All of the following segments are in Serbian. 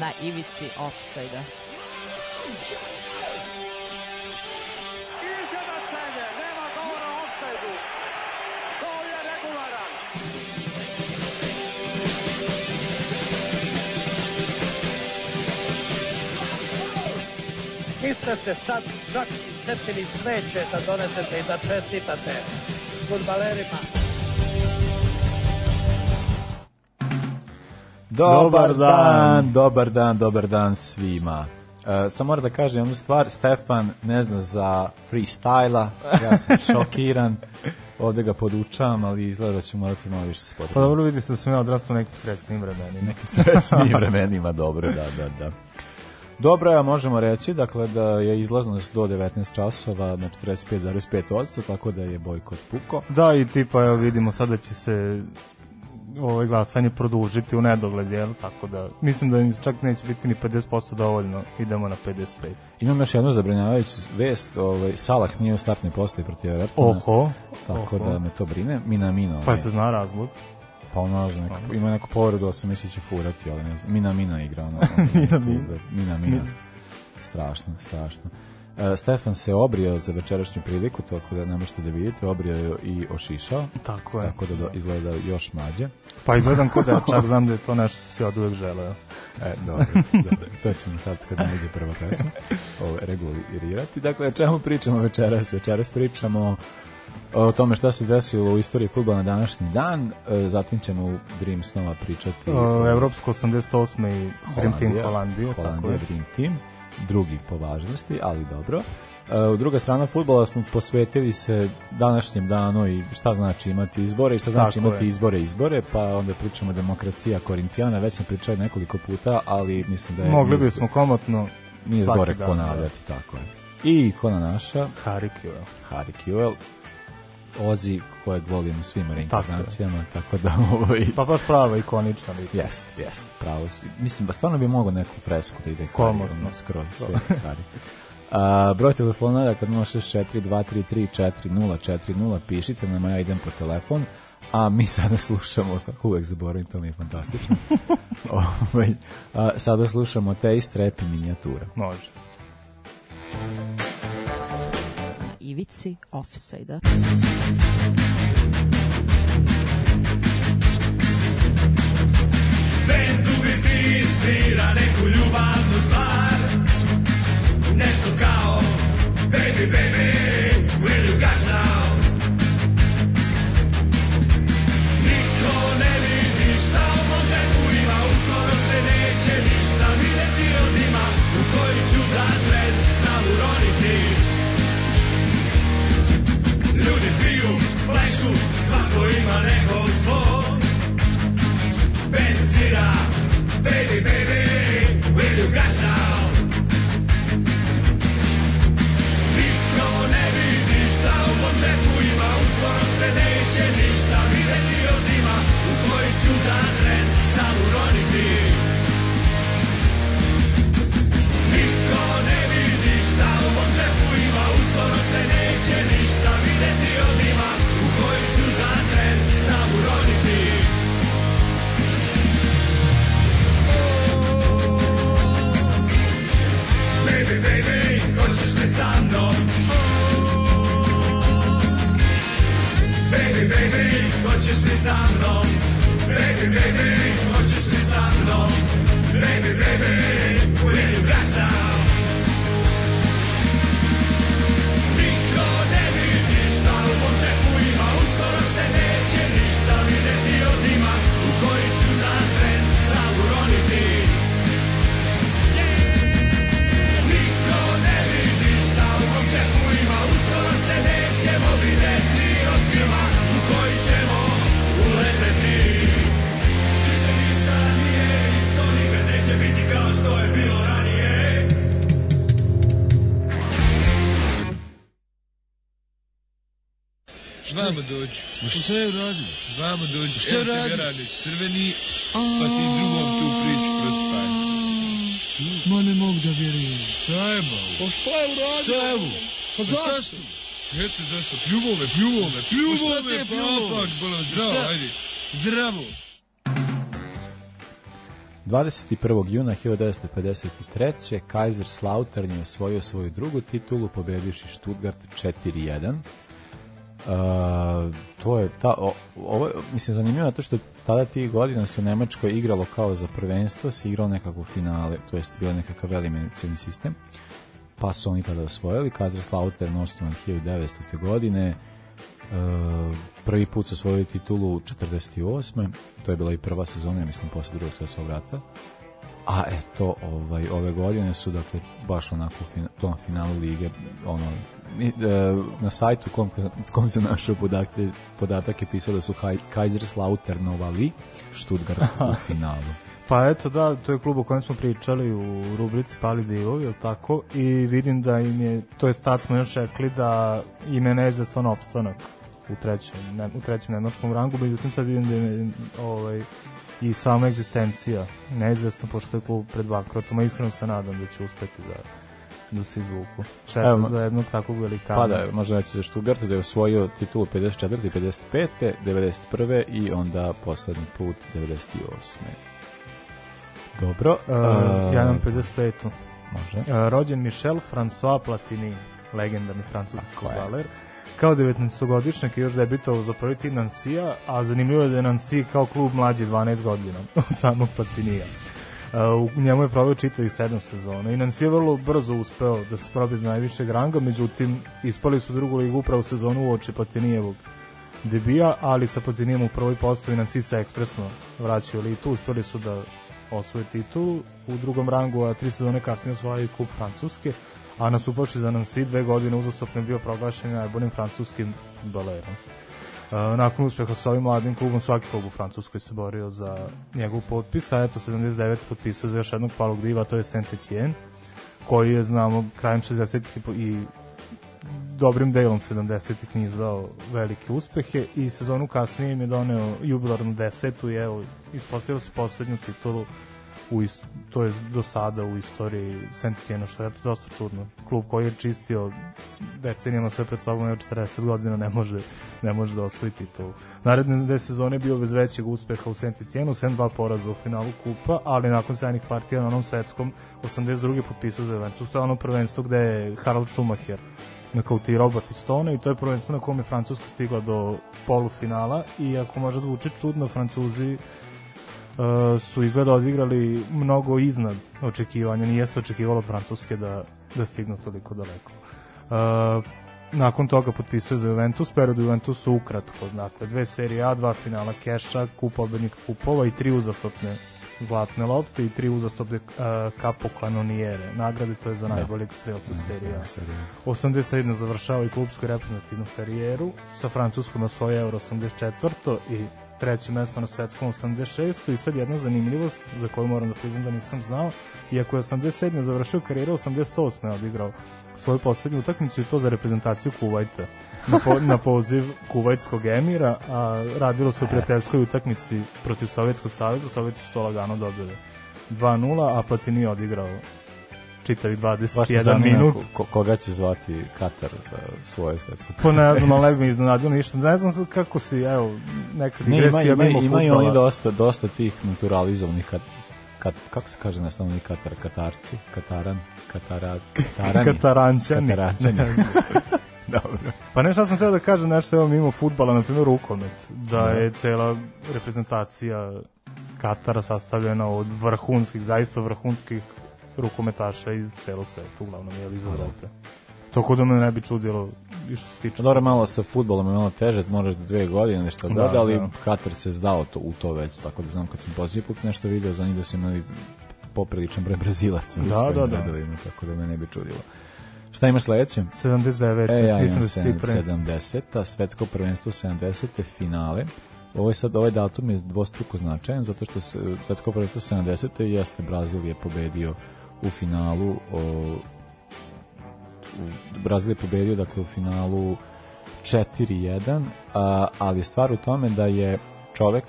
na ivici offside-a. Niste se sad čak i setili sveće da donesete i da čestitate futbalerima. Dobar dan, dobar dan, dobar dan svima. Uh, sam moram da kažem jednu stvar, Stefan ne zna za freestyla, ja sam šokiran, ovde ga podučavam, ali izgleda da ću morati malo više se Pa potrebiti. dobro vidi se da sam ja odrastao u nekim sredskim vremenima. Nekim srećnim vremenima, dobro, da, da, da. Dobro, ja možemo reći, dakle, da je izlaznost do 19 časova na 45,5%, tako da je bojkot puko. Da, i tipa, evo vidimo sada će se ovaj glasanje produžiti u nedogled, jel? Tako da, mislim da čak neće biti ni 50% dovoljno, idemo na 55. Imam još jednu zabrinjavajuću vest, ovaj, Salah nije u startnoj postaji protiv Evertona. Oho, Tako oho. da me to brine. Minamino. Pa ovaj, se zna razlog. Pa ono, ne znam, neko, ima neku povredu, ali sam mislio da će furati, ali ne znam. Mina Mina igra, ono. Mina Mina. Mina Mina. Strašno, strašno. E, Stefan se obrio za večerašnju priliku, tako da ne možete da vidite, obrio je i ošišao, Tako je. tako da do, izgleda još mlađe. Pa izgledam kod da čak znam da je to nešto što si od uvek želeo. E, dobro, dobro, to ćemo sad kad nađe prva pesma ovo, regulirati. Dakle, o čemu pričamo večeras? Večeras pričamo o tome šta se desilo u istoriji futbola na današnji dan, e, zatim ćemo u Dream Snova pričati O, Evropsko 88. i Dream Team Holandija, Holandije, tako Holandija je. Dream Team, drugi po važnosti, ali dobro. E, U druga strana futbola smo posvetili se današnjem danu i šta znači imati izbore i šta znači Tako imati je. izbore izbore, pa onda pričamo demokracija Korintijana, već smo pričali nekoliko puta, ali mislim da je Mogli bismo komotno nije zgore dan, ponavljati, tako je. I ikona naša, da. Harik, jel? Harry Kewell, Ozi kojeg volim u svim reinkarnacijama, tako da ovaj, Pa baš prava ikonična lik. Jest, jest, pravo si. Mislim, ba stvarno bi mogao neku fresku da ide karijom, skroz sve kari. A, broj telefona dakle 064 233 4040 pišite nam, ja idem po telefon a mi sada slušamo, kako uvek zaboravim, to mi je fantastično. ovaj, a, sada slušamo Taste Rap i minijatura. Može. Ivici offside-a. Bend u biti svira neku ljubavnu stvar Nešto kao Baby, baby, will you got now? Niko ne vidi šta u mom džepu ima Uskoro se neće ništa vidjeti od ima U koji ću za Ljudi piju, plešu, svako ima nekog svog Ben svira Baby, baby, will you got now? Niko ne vidi šta u mom džepu ima Uskoro se neće ništa vidjeti od ima. U koji ću za tren sam uroniti. Niko ne vidi šta u mom džepu Baby, hoćeš li sa mnom? Baby, baby, hoćeš li sa mnom? Baby, baby, hoćeš li sa mnom? Baby, baby, will you got now? Dođi. Ma šta je uradio? Vamo dođi. Šta je uradio? Radi crveni, pa ti drugom tu priču prospaje. Ma ne mogu da vjerujem. Šta je ba? Pa šta je uradio? Šta je ovo? Pa zašto? Eto zašto? Pljuvo me, pljuvo me, pljuvo me. Te pljuvo? Pa, bolam, zdravo, ajde. Zdravo. 21. juna 1953. Kaiserslautern je osvojio svoju drugu titulu pobedivši Stuttgart 4-1. Uh, to je ta, o, ovo, mislim, zanimljivo je to što tada tih godina se u Nemačkoj igralo kao za prvenstvo, se igralo nekako finale, to jest bio nekakav eliminacioni sistem, pa su oni tada osvojili, Kaiserslautern osnovan 1900. godine, uh, prvi put su osvojili titulu u 48. To je bila i prva sezona, mislim, posle drugog svjetskog rata. A eto, ovaj, ove godine su, dakle, baš onako u tom finalu lige, ono, na sajtu kom, s kom se našao podatak, podatak je pisao da su Kaiserslauternovali Stuttgart u finalu. Pa eto da, to je klub o kojem smo pričali u rubrici Pali divovi, ili tako? I vidim da im je, to je tad smo još rekli da im je neizvestan opstanak u trećem, ne, u trećem nemačkom rangu, međutim sad vidim da im je ovaj, i sama egzistencija neizvesna, pošto je klub pred bankrotom, a iskreno se nadam da će uspeti da da se izvuku. Šteta Evo, za jednog takvog velikana. Pa da, možda reći za Stuttgartu da je osvojio titulu 54. i 55. 91. i onda poslednji put 98. Dobro. Uh, a, ja imam 55. Može. Uh, rođen Michel François Platini, legendarni francuski je. futbaler. Kao 19-godišnjak je još debitovao za prvi tim Nansija, a zanimljivo je da je Nansi kao klub mlađi 12 godina od samog Platinija. Uh, u njemu je proveo čitavih sedam sezona i Nansi je vrlo brzo uspeo da se probije do najvišeg ranga, međutim ispali su drugu ligu upravo sezonu u oči debija, ali sa Platinijem u prvoj postavi Nansi se ekspresno vraćaju elitu, uspeli su da osvoje titulu u drugom rangu, a tri sezone kasnije osvajaju kup Francuske, a nastupavši za Nancy dve godine uzastopno bio proglašen najboljim francuskim futbalerom. Nakon uspeha sa ovim mladim klubom svaki klub u Francuskoj se borio za njegov potpis, a eto 79 potpisao za još jednog palog diva, to je Saint-Étienne, koji je, znamo, krajem 60-ih i po- i dobrim delom 70-ih nizao velike uspehe i sezonu kasnije im je doneo jubilarnu desetu i evo, ispostavio se poslednju titulu u ist, to je do sada u istoriji Saint-Etienne, što je dosta čudno. Klub koji je čistio decenijama sve pred sobom, evo 40 godina ne može, ne može da osvoji titulu. Naredne dve sezone je bio bez većeg uspeha u Saint-Etienne, sem dva poraza u finalu kupa, ali nakon sjajnih partija na onom svetskom 82. potpisao za Juventus. To je ono prvenstvo gde je Harald Schumacher nakautirao Batistona i to je prvenstvo na kom je Francuska stigla do polufinala i ako može zvuči čudno, Francuzi uh, su izgleda odigrali mnogo iznad očekivanja, nije se očekivalo od Francuske da, da stignu toliko daleko. Uh, nakon toga potpisuje za Juventus, period u Juventusu ukratko, dakle dve serije A, dva finala keša, kup pobednika kupova i tri uzastopne zlatne lopte i tri uzastopne uh, kapo kanonijere. Nagrade to je za najboljeg strelca serije A. 87. završava i klubsku reprezentativnu karijeru, sa Francuskom osvoje Euro 84. i treće mesto na svetskom 86. I sad jedna zanimljivost za koju moram da priznam da nisam znao, iako je 87. završio karijeru, 88. je odigrao svoju poslednju utakmicu i to za reprezentaciju Kuvajta na, po, na poziv kuvajtskog emira, a radilo se o prijateljskoj utakmici protiv Sovjetskog saveza, Sovjeti su to lagano dobili 2-0, a Platini je odigrao me 21 zanima minut. ko, koga će zvati Katar za svoje svetsko Pa ne znam, ali ne iznenadio ništa. Ne znam sad kako si, evo, neka Ne, ima, digresija ima, mimo ima i fudbala. oni dosta, dosta tih naturalizovanih kat, kat, kako se kaže na stanovni Katar, Katarci, Kataran, Katara, Katarani, Kataranćani. Kataranćani. Dobro. Pa nešto sam teo da kažem nešto evo mimo futbala, na primjer rukomet, da Da. je cela reprezentacija Katara sastavljena od vrhunskih, zaista vrhunskih rukometaša iz celog sveta, uglavnom je iz Evrope. Tako da me ne bi čudilo i što se tiče Dobro, malo sa futbolom je malo teže, moraš da dve godine nešto Da, god, ali da. Katar se zdao to, u to već, tako da znam kad sam posljednji put nešto video, za njih da su imali popriličan broj Brazilaca u Da, svojim da, da. redovima, tako da me ne bi čudilo. Šta imaš sledeće? 79. E, ja imam da si ti pre. 70. Svetsko prvenstvo 70. finale. Ovo je sad, ovaj datum je dvostruko značajan, zato što se, svetsko prvenstvo 70. jeste Brazil je pobedio u finalu o, Brazil je pobedio dakle u finalu 4-1, a, ali stvar u tome da je čovek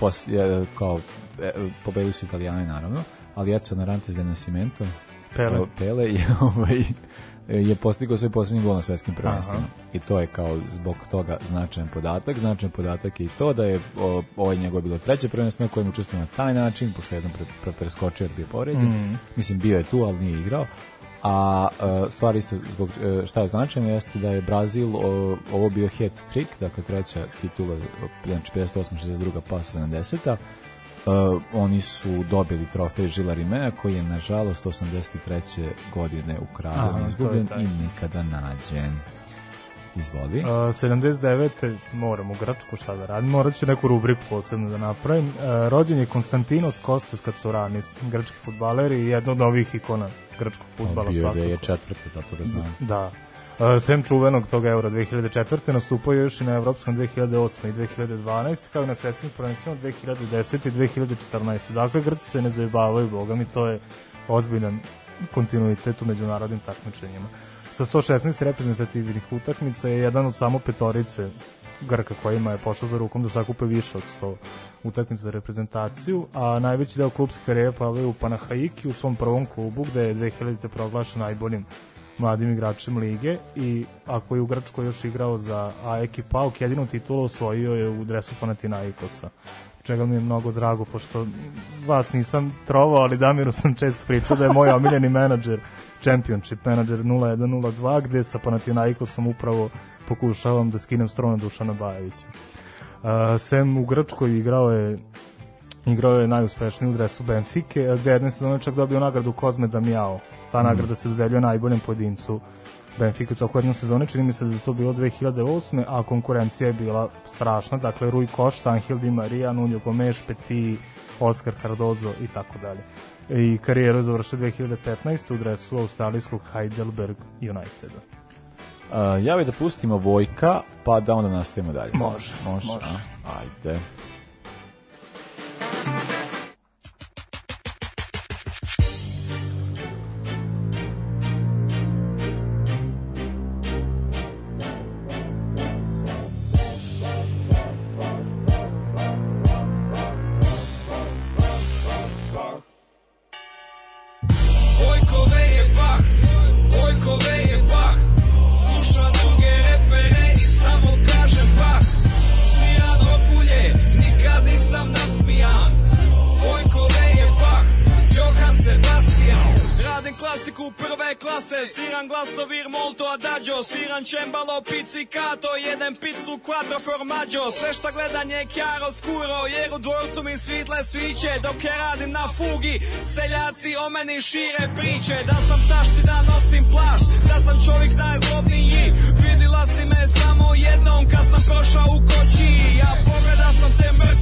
poslije, kao e, pobedili su italijani naravno, ali Edson Arantes de Nascimento Pele. Pele je ovaj e, je postigao svoj posljednji gol na svetskim prvenstvima. I to je kao zbog toga značajan podatak. Značajan podatak je i to da je o, ovo je njegovo bilo treće prvenstvo na kojem učestvuje na taj način, pošto je jednom pre, pre, preskočio jer bio povređen. Mislim, bio je tu, ali nije igrao. A e, stvar isto zbog e, šta je značajno jeste da je Brazil o, ovo bio hat trick, dakle treća titula, znači 58. 62. pa 70. Uh, oni su dobili trofej Žila Rimea koji je nažalost 83. godine ukraden, to izgubljen i nikada nađen. Izvoli. Uh, 79. moram u Grčku šta da radim, morat ću neku rubriku posebno da napravim. Uh, rođen je Konstantinos Kostas Katsouranis, grčki futbaler i jedna od novih ikona grčkog futbala Bio da je četvrti, zato da znam. Da. Uh, sem čuvenog toga Eura 2004. nastupao je još i na Evropskom 2008. i 2012. kao i na svetskim prvenstvima 2010. i 2014. Dakle, Grci se ne zajebavaju, boga mi, to je ozbiljan kontinuitet u međunarodnim takmičenjima. Sa 116 reprezentativnih utakmica je jedan od samo petorice Grka kojima je pošao za rukom da sakupe više od 100 utakmica za reprezentaciju, a najveći deo klubske karijere plavaju u Panahaiki u svom prvom klubu gde je 2000. proglašen najboljim mladim igračem lige i ako je u Grčkoj još igrao za AEK Pauk, jedinu titulu osvojio je u dresu Panathinaikosa čega mi je mnogo drago, pošto vas nisam trovao, ali Damiru sam često pričao da je moj omiljeni menadžer Championship menadžer 0102, gde sa Panathinaikosom upravo pokušavam da skinem strona Dušana Bajevića. Uh, Sem u Grčkoj igrao je igrao je najuspešniji u dresu Benfike, gde je jedne sezone čak dobio nagradu Kozme Damiao. Ta nagrada se dodeljuje najboljem pojedincu Benfica u toku jedne sezone, čini mi se da je to bilo 2008. a konkurencija je bila strašna, dakle Rui Costa, Angel Di Maria, Nuno Gomes, Petit, Oscar Cardozo i tako dalje. I karijeru je završio 2015. u dresu australijskog Heidelberg Uniteda. Uh, ja bih da pustimo Vojka, pa da onda nastavimo dalje. Može, Može, može. a? Ajde. Pizzicato, jedem pizzu quattro formaggio. Sve šta gledanje je chiaro scuro, jer u dvorcu mi svitle sviće. Dok ja radim na fugi, seljaci o meni šire priče. Da sam tašti da nosim plašt, da sam čovjek najzlobniji. Vidila si me samo jednom kad sam prošao u koći. Ja pogleda sam te mrk,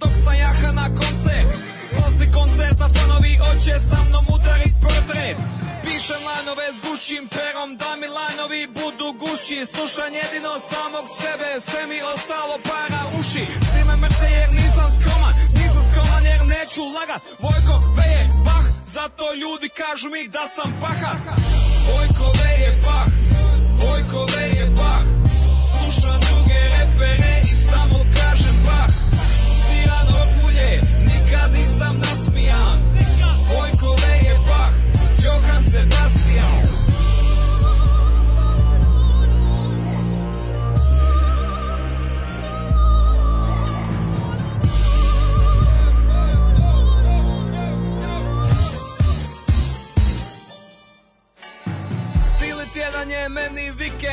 dok sam jaha na koncert Posle koncerta fanovi oće sa mnom udarit portret. Pišem lajnove s gušćim perom da mi lajnovi budu gušći. Slušam jedino samog sebe, sve mi ostalo para uši. Svi me mrce jer nisam skroman, nisam skroman jer neću lagat. Vojko veje bah, zato ljudi kažu mi da sam pahat Vojko veje bah, Vojko veje bah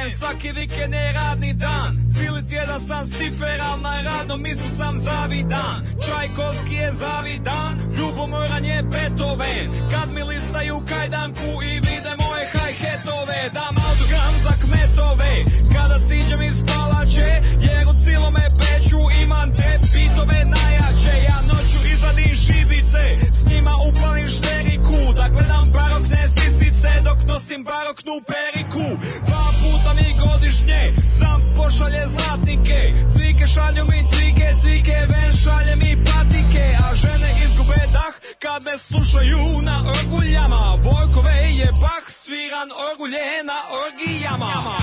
vikend, svaki vikend je radni dan. Cijeli tjedan sam stifer, al na radnom mislu sam zavidan. Čajkovski je zavidan, ljubomoran je Beethoven. Kad mi listaju kajdanku i vide moje hi-hatove Dam autogram za kmetove, kada siđem iz palače Jer u cilome peću imam te bitove najjače. Ja noću izvadim šibice, s njima upalim šteriku Da gledam barokne sisice dok nosim baroknu periku. Dva puta mi godišnje sam pošalje zlatnike. Cvike šalju mi cvike, cvike ven šalje mi patike. A žene izgube dah kad me slušaju na orguljama. Vojkove je bah, sviran orgulje na orgijama.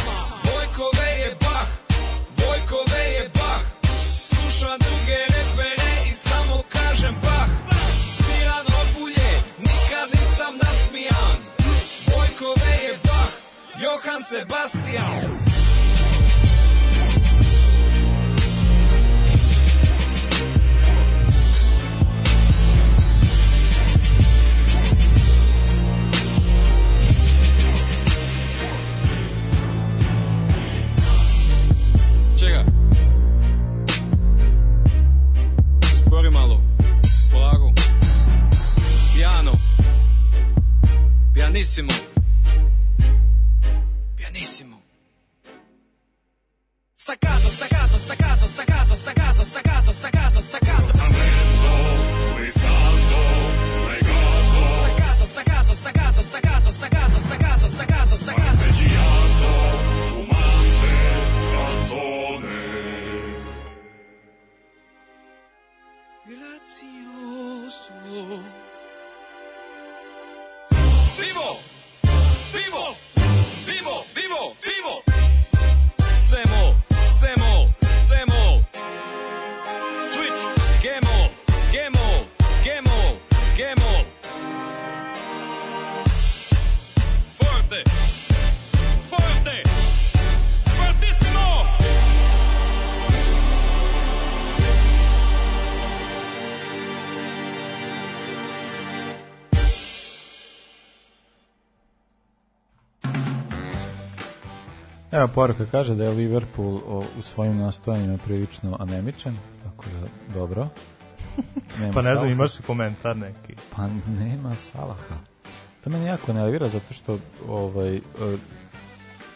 Vojkove je bah, Vojkove je bah. Slušam druge repere i samo kažem bah. Sviran orgulje, nikad nisam nasmijan. Vojkove je bah, Johan Sebastian Pianissimo. Pianissimo. Staccato, staccato, staccato, staccato, staccato, staccato, staccato, staccato. Staccato, Evo, poruka kaže da je Liverpool o, u svojim nastojanjima prilično anemičan, tako da dobro. Nema Pa ne znam, imaš li komentar neki? Pa nema Salaha. To me jako nervira zato što ovaj, e,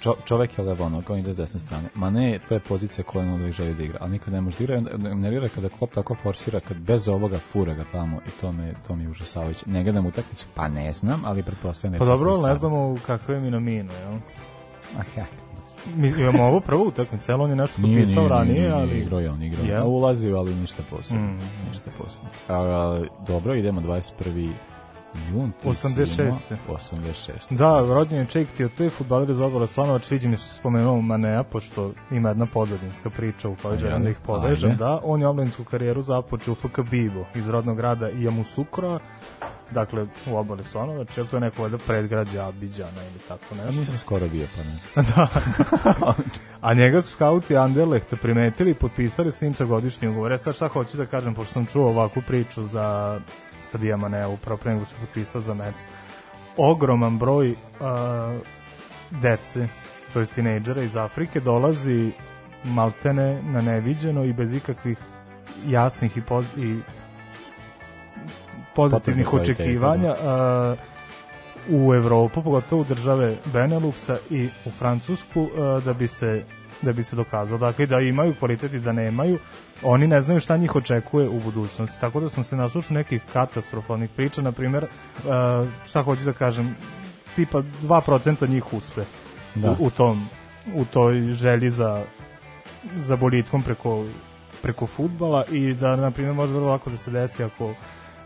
čo, čovek je levo noga, on ide s desne strane. Ma ne, to je pozicija koja on uvijek želi da igra, ali nikad ne može da igra. Nervira kada Klopp tako forsira, kad bez ovoga fura ga tamo i to me, to mi je užasavajuće. Ne gledam utakmicu, pa ne znam, ali pretpostavljam da Pa dobro, ne znamo u kakve mi namine, jel? Ah, ja. Mi imamo ovo prvo utakmicu, jel on je nešto nije, ranije, nije, nije, ali... igrao je on, igrao je. Jel? A ulazio, ali ništa posebno. Mm. Ništa posebno. A, a, dobro, idemo 21. jun. ti si 86.. imao- 86. Da, rođen je Čejk Tiote, futbaler iz Obora Slanovac, vidim mi što si spomenuo Manea, pošto ima jedna pozadinska priča u kojoj želim da ih povežem. Da, on je omladinsku karijeru započeo u FK Bibo iz rodnog grada Iamusukra, dakle u Obale Slanovac, jer to je neko valjda predgrađe Abidjana ili tako A nešto. nisam skoro bio, pa ne znam. A njega su skauti Anderlehta primetili i potpisali s njim godišnji ugovor. E sad šta hoću da kažem, pošto sam čuo ovakvu priču za sa Diamanea upravo pre nego što je potpisao za Mets. Ogroman broj uh, dece, to jest tinejdžera iz Afrike, dolazi maltene na neviđeno i bez ikakvih jasnih i, poz, i pozitivnih očekivanja uh, u Evropu, pogotovo u države Beneluxa i u Francusku uh, da bi se da bi se dokazalo. Dakle, da imaju kvalitet i da nemaju, oni ne znaju šta njih očekuje u budućnosti. Tako da sam se naslušao nekih katastrofalnih priča, na primjer, uh, šta hoću da kažem, tipa 2% njih uspe Da. u, u, tom, u toj želji za, za boljitkom preko, preko futbala i da, na primjer, može vrlo lako da se desi ako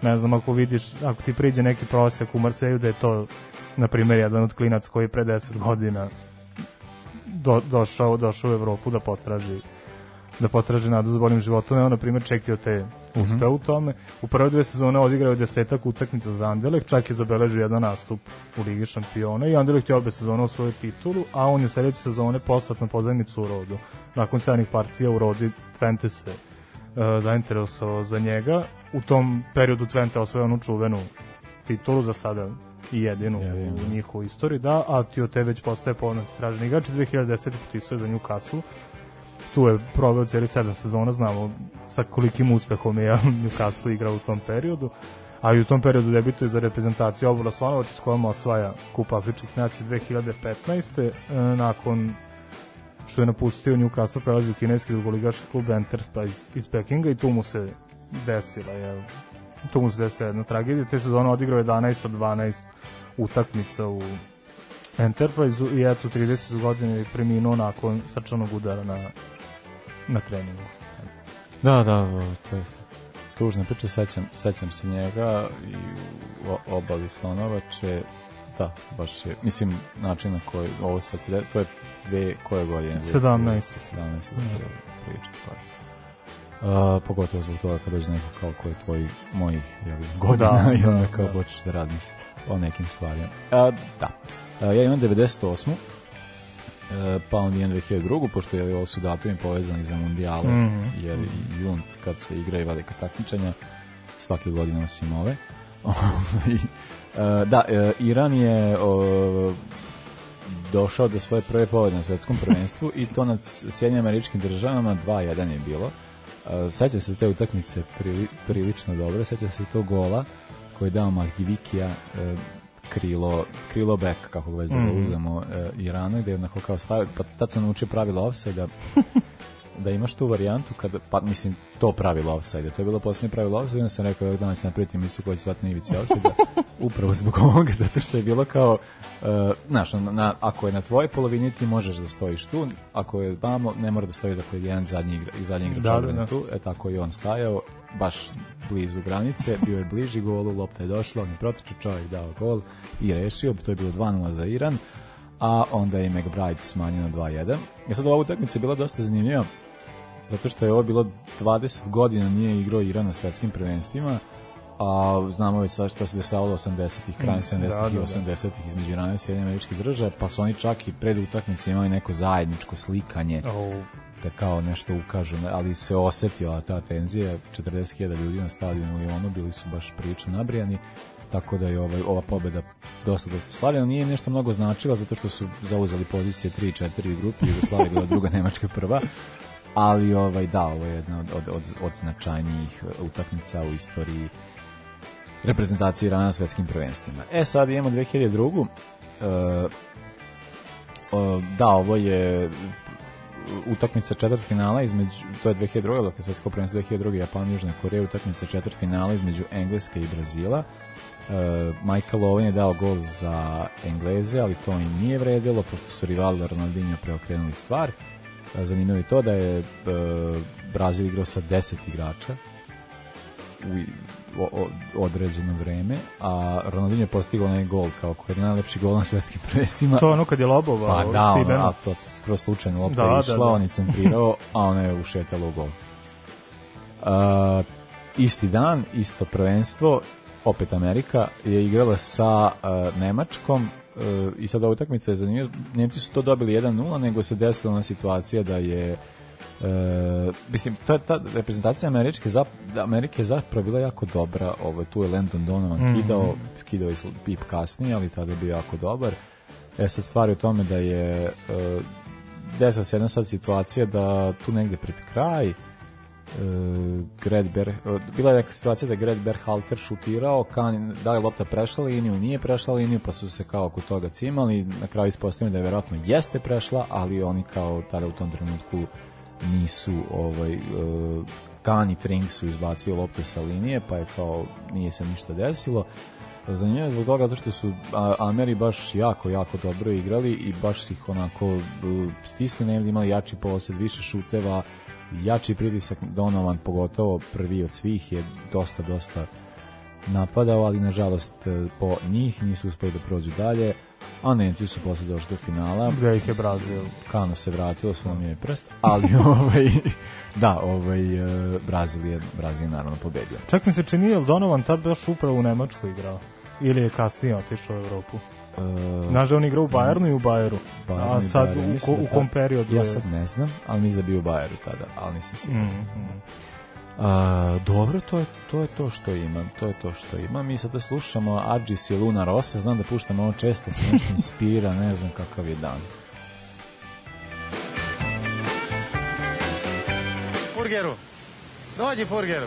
ne znam, ako vidiš, ako ti priđe neki prosjek u Marseju da je to, na primjer, jedan od klinac koji je pre 10 godina do, došao, došao u Evropu da potraži da potraži nadu za boljim životom. Evo, na primjer, čekio te uspeo u tome. U prve dve sezone odigrao je desetak utakmica za Anderlecht, čak je zabeležio jedan nastup u Ligi šampiona i Anderlecht je obe sezone osvojio titulu, a on je sledeće sezone poslat na pozajmicu u Rodu. Nakon sednih partija u Rodi Twente se zainteresovao za njega. U tom periodu Twente osvojio onu čuvenu titulu za sada i jedinu Jedinu, u da. njihovoj istoriji, da, a Tiote već postaje poznat traženi igrač i 2010. potpisuje za Newcastle tu je proveo cijeli sedam sezona, znamo sa kolikim uspehom je Newcastle igrao u tom periodu, a i u tom periodu debituje za reprezentaciju Obula Slonovač s kojom osvaja Kup Afričkih nacija 2015. E, nakon što je napustio Newcastle prelazi u kineski drugoligaški klub Enterprise iz Pekinga i tu mu se desila je tu mu se desila jedna tragedija te sezone odigrao 11 od 12 utakmica u Enterprise-u i eto 30 godina je preminuo nakon srčanog udara na, na treningu. Da, da, o, to je tužna priča, sećam, sećam se njega i u obali Slonovače, da, baš je, mislim, način na koji ovo sad se, to je dve, koje godine? 17. 17. da, priča, pa. Uh, pogotovo zbog toga kad dođe neko kao ko je tvoj mojih jeli, godina Da, i onda da, kao da. počneš da radiš o nekim stvarima. A, da, A, ja imam 98. E, pa on je 2002. pošto je ovo su datumi povezani za mundijale, jer i jun kad se igraju velika takmičenja, svake godine osim ove. Ovaj, e, da, e, Iran je došao do svoje prve pobjede na svetskom prvenstvu i to nad Sjedinjenim američkim državama 2-1 je bilo. E, Seća se te utakmice prili, prilično dobro, seća se to gola koji je dao Mahdivikija e, krilo, krilo back, kako ga već da ga uzmemo, e, Irana, gde je onako kao stavio, pa tad sam naučio pravilo offside da imaš tu varijantu kada pa mislim to pravilo offside to je bilo poslednje pravilo offside onda sam rekao ovog dana ću napraviti emisiju koja će zvati na ivici offside upravo zbog ovoga zato što je bilo kao uh, znaš, na, na, ako je na tvojoj polovini ti možeš da stojiš tu ako je vamo ne mora da stoji dakle jedan zadnji igra, i zadnji igrač Da, da, da. tu e tako i on stajao baš blizu granice, bio je bliži golu, lopta je došla, on je protičao čovjek dao gol i rešio, to je bilo 2-0 za Iran, a onda je McBride smanjio na 2-1. I sad ova utakmica je bila dosta zanimljiva, zato što je ovo bilo 20 godina nije igrao Iran na svetskim prvenstvima, a znamo već sad što se dešavalo 80-ih, krajem 70-ih da, da, i da. 80-ih između Irana i američkih država, pa su oni čak i pred utakmicu imali neko zajedničko slikanje Oh, da kao nešto ukažu, ali se osetila ta tenzija, 40.000 ljudi na stadionu ili ono, bili su baš priče nabrijani, tako da je ovaj, ova pobeda dosta dosta slavljena, nije nešto mnogo značila zato što su zauzeli pozicije 3-4 u grupi, Jugoslavia je bila druga, Nemačka prva, ali ovaj, da, ovo je jedna od, od, od, od značajnijih utakmica u istoriji reprezentacije Irana na svetskim prvenstvima. E, sad imamo 2002. E, o, da, ovo je utakmica četvrtfinala između to je 2002. dakle svetsko prvenstvo 2002. Japan Južna Koreja utakmica četvrtfinala između Engleske i Brazila. E, Michael Owen je dao gol za Engleze, ali to im nije vredilo pošto su Rivaldo Ronaldinho preokrenuli stvar. E, zanimljivo je to da je e, Brazil igrao sa 10 igrača u određeno vreme, a Ronaldinho je postigao onaj gol kao koji je najlepši gol na svetskim prvenstvima. to je ono kad je lobova Pa da, Siben. a to skroz slučajno lopta Da, je da, išla, da. on je centrirao, a ona je ušetala u gol. Uh, isti dan, isto prvenstvo, opet Amerika, je igrala sa uh, Nemačkom uh, i sad ova utakmica je zanimljiva. Nemci su to dobili 1-0, nego se desila ona situacija da je E, mislim, ta, ta reprezentacija Američke, zap, Amerike je zapravo bila jako dobra. Ovo, tu je Landon Donovan Mhm. kidao, kidao je pip kasnije, ali tada je bio jako dobar. E sad stvar je u tome da je e, desila se jedna sad situacija da tu negde pred kraj e, Gred Ber, e, bila je neka situacija da je Gred Berhalter šutirao, kan, da je lopta prešla liniju, nije prešla liniju, pa su se kao oko toga cimali, na kraju ispostavljeno da je verovatno jeste prešla, ali oni kao tada u tom trenutku nisu ovaj e, Kan i Frink su izbacio loptu sa linije, pa je kao nije se ništa desilo. Zanimljivo je zbog toga što su Ameri baš jako, jako dobro igrali i baš su ih onako e, stisli negdje, imali jači posed, više šuteva, jači pritisak Donovan, pogotovo prvi od svih je dosta, dosta napadao, ali nažalost e, po njih nisu uspeli da prođu dalje, a Nemci su posle došli do finala. Gde ih je Brazil. Kano se vratilo, slomio je prst, ali ovaj, da, ovaj, e, Brazil je, Brazil je naravno pobedio. Čak mi se čini, je li Donovan tad baš upravo u Nemačkoj igrao? Ili je kasnije otišao u Evropu? E, Znaš da on igrao u Bayernu i u Bayeru. Bayernu A sad Bayernu, u, ko, da u tad- kom periodu Ja sad ne znam, ali da je bio u Bayeru tada, ali nisam siguran. Mm, A, dobro, to je, to je to što imam, to je to što imam. Mi sada slušamo Argis i Luna Rosa, znam da puštam ovo često, se nešto inspira, ne znam kakav je dan. Furgeru. Dođi, Furgeru.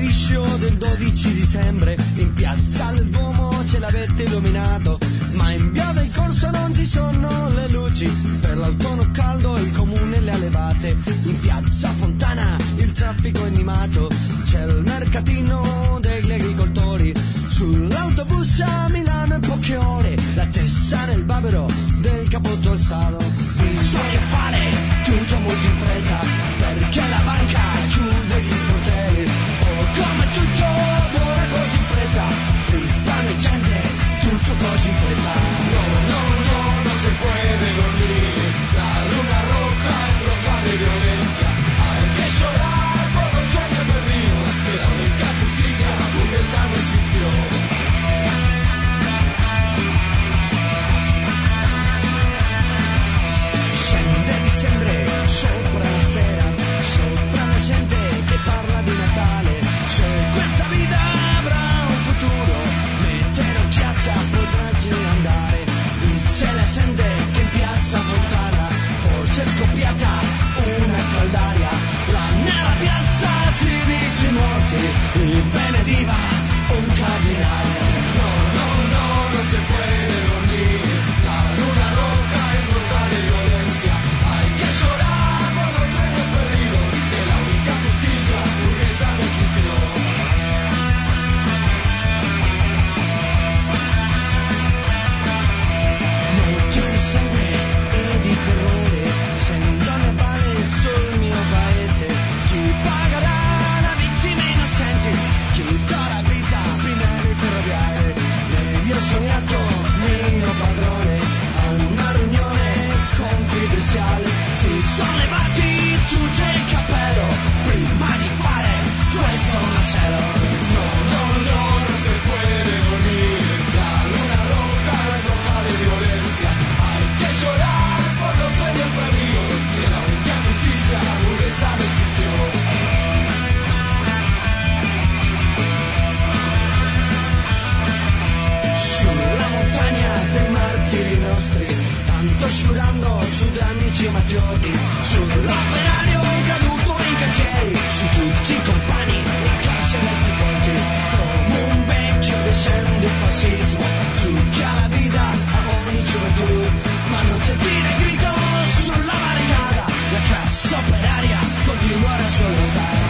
Il pomeriggio del 12 dicembre. In piazza del Duomo ce l'avete illuminato, ma in via del corso non ci sono le luci, per l'autunno caldo il comune le ha levate, in piazza Fontana il traffico è animato, c'è il mercatino degli agricoltori, sull'autobus a Milano in poche ore, la testa nel babero del capotto alzato, bisogna fare what I shall.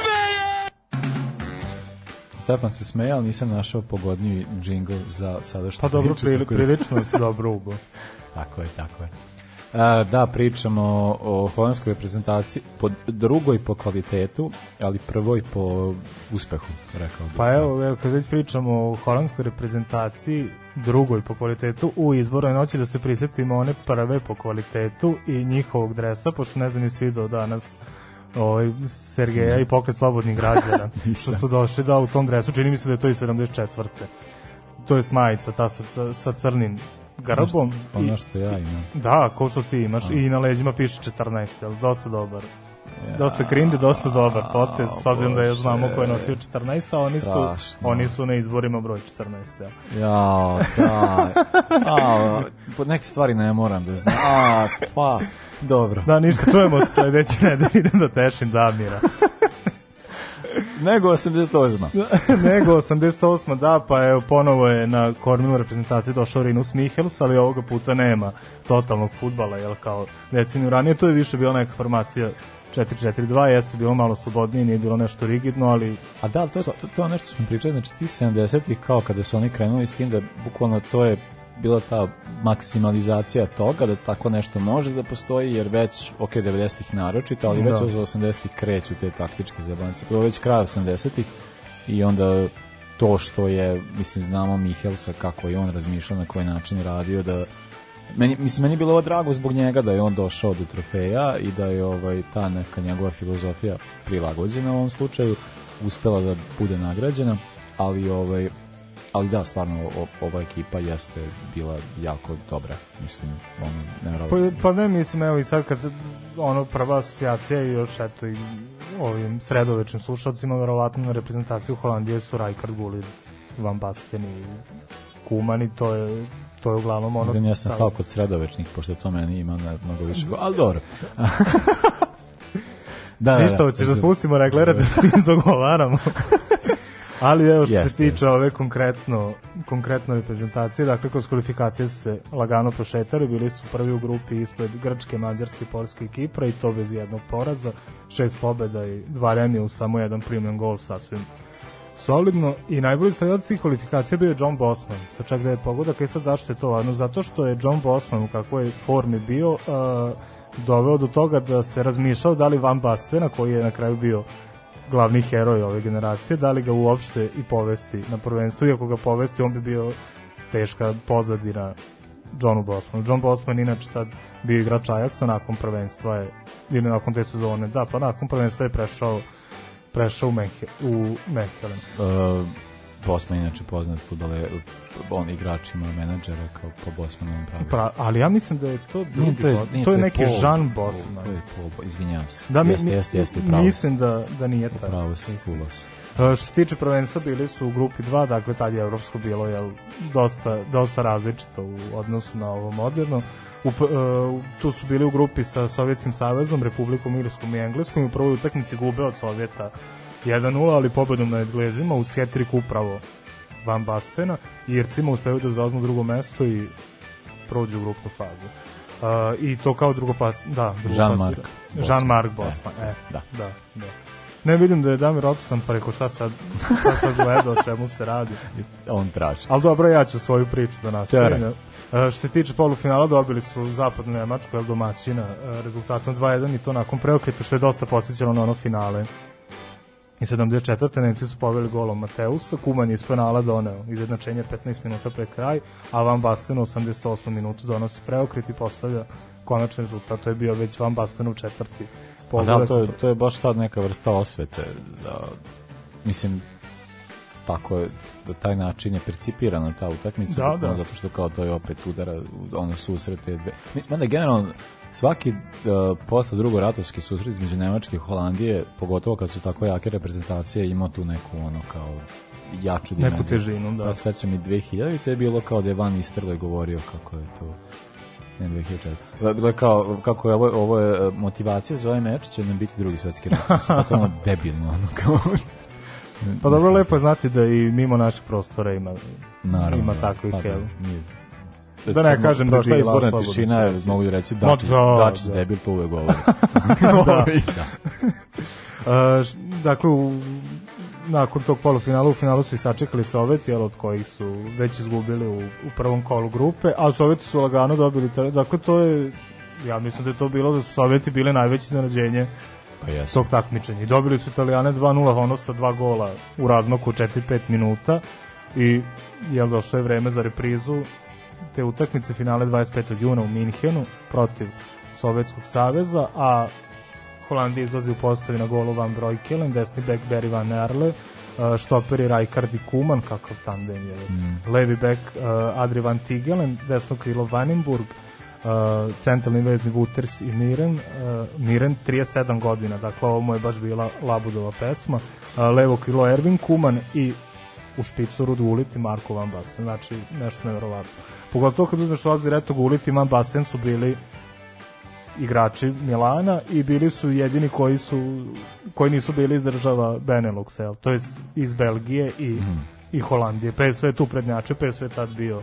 2 Stefan se smeja, ali nisam našao pogodniji džingl za sadašnju Pa dobro, priču, prili, da- prilično se dobro ubo. Tako je, tako je. A, da, pričamo o, o holandskoj reprezentaciji, po drugoj po kvalitetu, ali prvoj po uspehu, rekao bih. Pa evo, evo, kad već pričamo o holandskoj reprezentaciji, drugoj po kvalitetu, u izbornoj noći da se prisetimo one prve po kvalitetu i njihovog dresa, pošto ne znam nisi video danas ovaj, Sergeja i pokret slobodnih građana, što su došli da u tom dresu, čini mi se da je to i 74. To jest majica, ta sa, sa, sa crnim grbom. Ono što ja imam. Da, ko što ti imaš i na leđima piše 14, ali dosta dobar. Dosta cringe, dosta dobar potez, s obzirom da je znamo ko je nosio 14, a oni su, Strašno. oni su na izborima broj 14. Ja. Ja, da. A, neke stvari ne moram da znam. A, pa, dobro. Da, ništa, čujemo se sledeće nedelje, idem da tešim Damira. Nego 88. Nego 88. da, pa evo ponovo je na kormilu reprezentacije došao Rinus Michels, ali ovoga puta nema totalnog futbala, jel kao deceniju ranije, to je više bila neka formacija 4-4-2, jeste bilo malo slobodnije, nije bilo nešto rigidno, ali A da, to, to, to nešto smo pričali, znači ti 70-ih kao kada su oni krenuli s tim da bukvalno to je bila ta maksimalizacija toga da tako nešto može da postoji, jer već, ok, 90-ih naročito, ali već Da. od 80-ih kreću te taktičke zabavnice. Je već kraj 80-ih i onda to što je, mislim, znamo Mihelsa kako je on razmišljao, na koji način radio, da meni, mislim, meni je bilo ovo drago zbog njega da je on došao do trofeja i da je ovaj, ta neka njegova filozofija prilagođena u ovom slučaju, uspela da bude nagrađena, ali ovaj, ali da, stvarno o, ova ekipa jeste bila jako dobra, mislim, ono, nevjerovatno. Pa, pa ne, mislim, evo i sad kad ono, prva asocijacija i još, eto, i ovim sredovečnim slušalcima, verovatno na reprezentaciju Holandije su Rijkaard Gullit, Van Basten i Kuman i to je, to je uglavnom ono... Ja sam stao kod sredovečnih, pošto to meni ima na, mnogo više, ali dobro. da, Ništa, hoćeš da spustimo reglere da se izdogovaramo. Ali evo što se Jeste. tiče ove konkretno, konkretno reprezentacije, dakle kroz kvalifikacije su se lagano prošetali, bili su prvi u grupi ispred Grčke, Mađarske, Polske i Kipra i to bez jednog poraza, šest pobeda i dva remija u samo jedan primljen gol sasvim solidno i najbolji sredac tih kvalifikacija bio je John Bosman sa čak devet pogodaka i sad zašto je to važno? Zato što je John Bosman u kakvoj formi bio uh, doveo do toga da se razmišljao da li Van Bastena koji je na kraju bio glavni heroj ove generacije, da li ga uopšte i povesti na prvenstvo, iako ga povesti on bi bio teška pozadina Johnu Bosmanu. John Bosman inače tad bio igrač Ajaxa nakon prvenstva je, ili nakon te sezone, da, pa nakon prvenstva je prešao prešao u, Mehe, u Mehelen. Uh, Bosman inače poznat futbole, on igračima, menadžera kao po Bosmanovom pravilu. Pra, ali ja mislim da je to drugi, Nije, to je, nije, to je neki Paul, Jean Paul, Bosman. To je Paul, izvinjavam se. Da, mi- jeste, jeste, jeste, upravo si. Mislim da, da nije tako. Upravo si, fulos. E, Što se tiče prvenstva, bili su u grupi 2, dakle tad je evropsko bilo jel, dosta, dosta različito u odnosu na ovo moderno. U, p- e, u- tu su bili u grupi sa Sovjetskim savezom, Republikom Irskom i Engleskom i u prvoj utakmici gube od Sovjeta 1-0, ali pobedom nad Englezima uz hat-trick upravo Van Bastena i Ircima uspeju da zauzmu drugo mesto i prođu u grupnu fazu. Uh, I to kao drugo pas, da, drugo Jean-Marc pasira- Bosman. Jean-Marc E, Bosman, e, da. da, da. Ne vidim da je Damir odsustan, pa rekao šta sad, šta sad gleda, o čemu se radi. On traži. Ali dobro, ja ću svoju priču da nastavim. E, što se tiče polufinala, dobili su zapadnu Nemačku, jel domaćina, e, rezultatom 2-1 i to nakon preokreta, što je dosta podsjećalo na ono finale. I 74. Nemci su poveli golom Mateusa, Kuman je iz penala doneo izjednačenje 15 minuta pred kraj, a Van Basten u 88. minutu donosi preokret i postavlja konačan rezultat. To je bio već Van Bastenov četvrti Pa da, to je, to je baš ta neka vrsta osvete za, mislim, tako je, da taj način je percipirana ta utakmica, Da, da. zato što kao to je opet udara, u ono susrete dve. Mada generalno, svaki uh, posle drugo ratovski susret između Nemačke i Holandije, pogotovo kad su tako jake reprezentacije, imao tu neku ono kao jaču dimenziju. Neku težinu, da. Pa se sećam i 2000 te je bilo kao da je Van Isterle govorio kako je to ne 2004. Bilo je kao, kako je ovo, ovo je e, motivacija za ovaj meč, će nam biti drugi svetski rat. Mislim, pa to je ono debilno, ono kao... Pa dobro, lepo je znati da i mimo naših prostora ima, Naravno, ima da, takvih, pa da, nije. Da ne kažem da je izborna tišina, je, reći. mogu reći, Ma Dačić, da, Dačić da. debil, to uvek govori. Da. da. Uh, š- dakle, u, nakon tog polufinala u finalu su i sačekali Sovjeti, jel, od kojih su već izgubili u, u prvom kolu grupe, a Sovjeti su lagano dobili, dakle, to je, ja mislim da je to bilo da su Sovjeti bile najveće iznenađenje Pa jesu. tog takmičenja. I dobili su Italijane 2-0, ono sa dva gola u razmaku 4-5 minuta i jel došlo je vreme za reprizu te utakmice finale 25. juna u Minhenu protiv Sovjetskog saveza, a Holandija izlazi u postavi na golu Van Breukelen, desni bek Barry Van Erle, štoperi Rijkaard i Kuman, kakav tandem je. Mm. Levi bek uh, Adri Van Tigelen, desno krilo Vanenburg, uh, centralni vezni Wouters i Miren, uh, Miren 37 godina, dakle ovo mu je baš bila Labudova pesma, uh, levo krilo Ervin Kuman i u špicu Rud Gullit i Marko Van Basten, znači nešto nevjerovatno. Pogotovo kad uzmeš u obzir, eto Gullit i Van Basten su bili igrači Milana i bili su jedini koji su koji nisu bili iz država Benelux, jel? to jest iz Belgije i, Mhm. i Holandije. PSV je tu prednjače, PSV je tad bio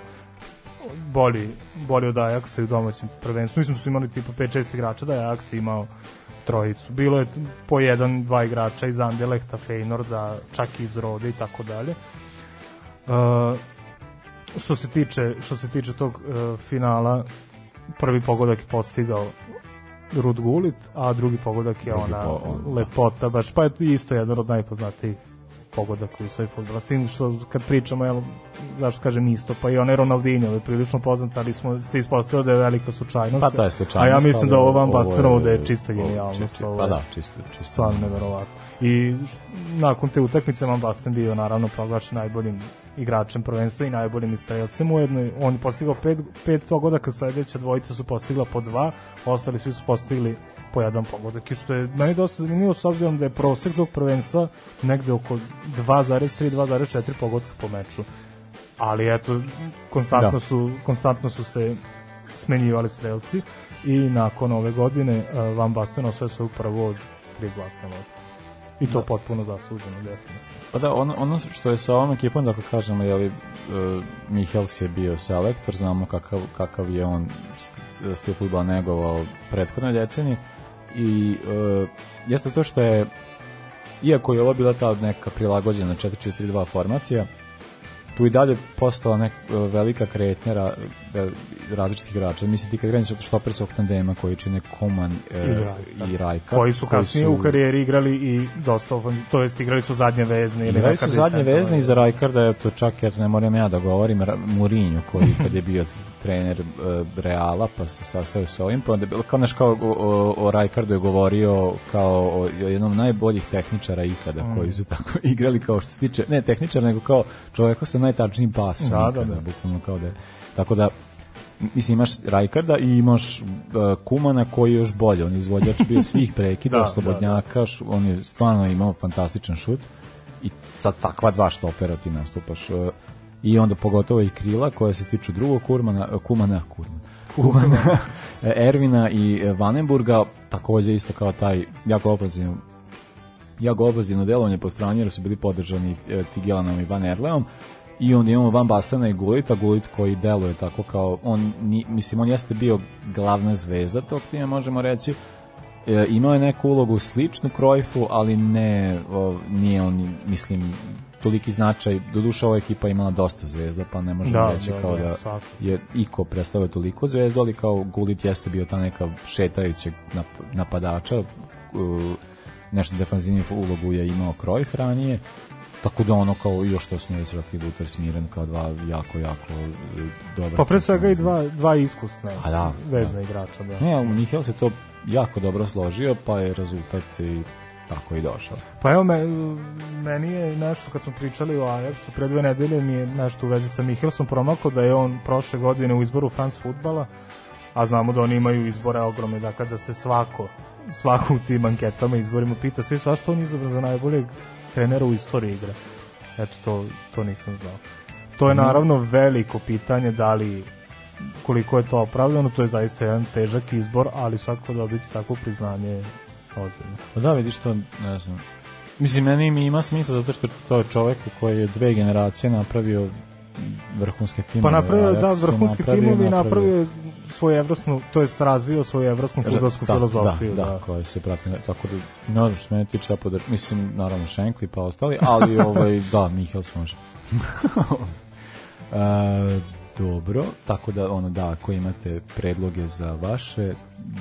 bolji, bolji od Ajaxa i u domaćem prvenstvu. Mislim da su imali tipa 5-6 igrača, da je Ajax imao trojicu. Bilo je po jedan, dva igrača iz Anderlechta, Feynorda, čak i iz Rode i tako dalje. Uh, što se tiče što se tiče tog uh, finala prvi pogodak je postigao Rud Gullit, a drugi pogodak je Drugi ona po- on, lepota, baš pa je isto jedan od najpoznatijih pogodaka u svoj fudbala. S tim što kad pričamo, jel, zašto kažem isto, pa i onaj Ronaldinho je prilično poznat, ali smo se ispostavili da je velika slučajnost. Pa to je slučajnost. A ja mislim da ovo Van Basterovo da je čista genijalnost. čisti- Pa da, čisto, čisto. stvarno neverovatno. I nakon te utakmice Van Basten bio naravno proglašen najboljim igračem prvenstva i najboljim istrelcem ujedno. On je postigao pet, pet pogodaka, sledeća dvojica su postigla po dva, ostali svi su postigli po jedan pogodak. I što je meni dosta zanimljivo s obzirom da je prosek tog prvenstva negde oko 2,3 2,4 pogotka po meču. Ali eto konstantno Da. su konstantno su se smenjivali strelci i nakon ove godine uh, Van Basten osvoje svoju prvu od tri zlatne lopte. I to Da. potpuno zasluženo definitivno. Pa da, ono, ono što je sa ovom ekipom, dakle kažemo, je li, uh, Mihels je bio selektor, znamo kakav, kakav je on st- stil futbala negovao prethodne decenije i uh, jeste to što je iako je ovo bila ta neka prilagođena 4-4-2 formacija, tu i dalje postala nek, uh, velika kretnja ra, vel- različitih igrača. Mislim, ti kad kreneš od štopersog tandema koji čine Koman uh, I Rajka. koji su kasnije u karijeri igrali i dosta to jest igrali su zadnje vezne ili Igrali su zadnje vezne i za Rajkarda, eto čak, eto ne moram ja da govorim, Mourinho koji kad je bio trener uh, Reala, pa se sastavio sa ovim, pa onda je bilo kao, znaš, kao o, o, Rajkardu je govorio kao o, o jednom najboljih tehničara ikada, Mm. koji su tako igrali kao što se tiče, ne tehničar, nego kao čoveka sa najtačnijim pasom Da, da, da. bukvalno kao da je, tako da mislim imaš Rajkarda i imaš uh, Kumana koji je još bolje, on je izvođač bio svih prekida, Da, slobodnjaka, š- on je stvarno imao fantastičan šut i sad takva dva štopera ti nastupaš uh, i onda pogotovo i krila koja se tiču drugog kurmana, uh, kumana, kurmana, kumana, Ervina i Vanenburga, takođe isto kao taj jako opazivno jako opazivno delovanje po strani jer su bili podržani Tigelanom i Van Erleom i onda imamo Van Bastana i Gulita, Gulit koji deluje tako kao on, ni, mislim on jeste bio glavna zvezda tog tima možemo reći. E, imao je neku ulogu sličnu Krojfu, ali ne o, nije on, mislim toliki značaj, doduše ova ekipa imala dosta zvezda, pa ne možemo Da, reći da, kao da, da, je Iko predstavio toliko zvezdu, ali kao Gulit jeste bio ta neka šetajućeg nap- napadača, nešto defanzivniju ulogu je imao Krojf ranije, tako da ono kao još to smo već rekli Buter Smiren kao dva jako, jako e, dobra. Pa pre svega i dva, dva iskusna A da, vezna igrača. Da. Ne, Mihel se to jako dobro složio, pa je rezultat i tako i došao. Pa evo, me, meni je nešto kad smo pričali o Ajaxu pre dve nedelje mi je nešto u vezi sa Mihelsom promaklo da je on prošle godine u izboru France futbala, a znamo da oni imaju izbore ogromne, dakle da se svako svako u tim anketama izborima pita svi svašto on je izabran za najboljeg trenera u istoriji igre. Eto, to, to nisam znao. To je naravno veliko pitanje da li koliko je to opravdano, to je zaista jedan težak izbor, ali svako dobiti takvo priznanje je ozbiljno. Pa da, vidiš to, ne znam. Mislim, meni ima smisla zato što to je čovek koji je dve generacije napravio vrhunske Pa timove. napravio je, da, vrhunski napravio- timovi i napravio je svoju evropsku, to jest razvio svoju evropsku fudbalsku da, filozofiju. Da, Da, da, koja se prati, tako da, ne znam što se mene tiče, ja podar, mislim, naravno Šenkli pa ostali, ali ovaj, da, Mihels može. e, dobro, tako da, ono, da, ako imate predloge za vaše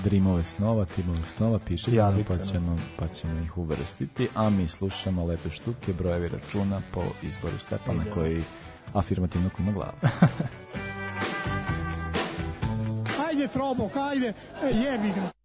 drimove snova, timove snova, pišite nam, Javite pa ćemo, pa ćemo ih uvrstiti, a mi slušamo leto štuke, brojevi računa po izboru Stepana, koji afirmativno klima glavu. Ajde, Trobok, ajde, e, jebi ga.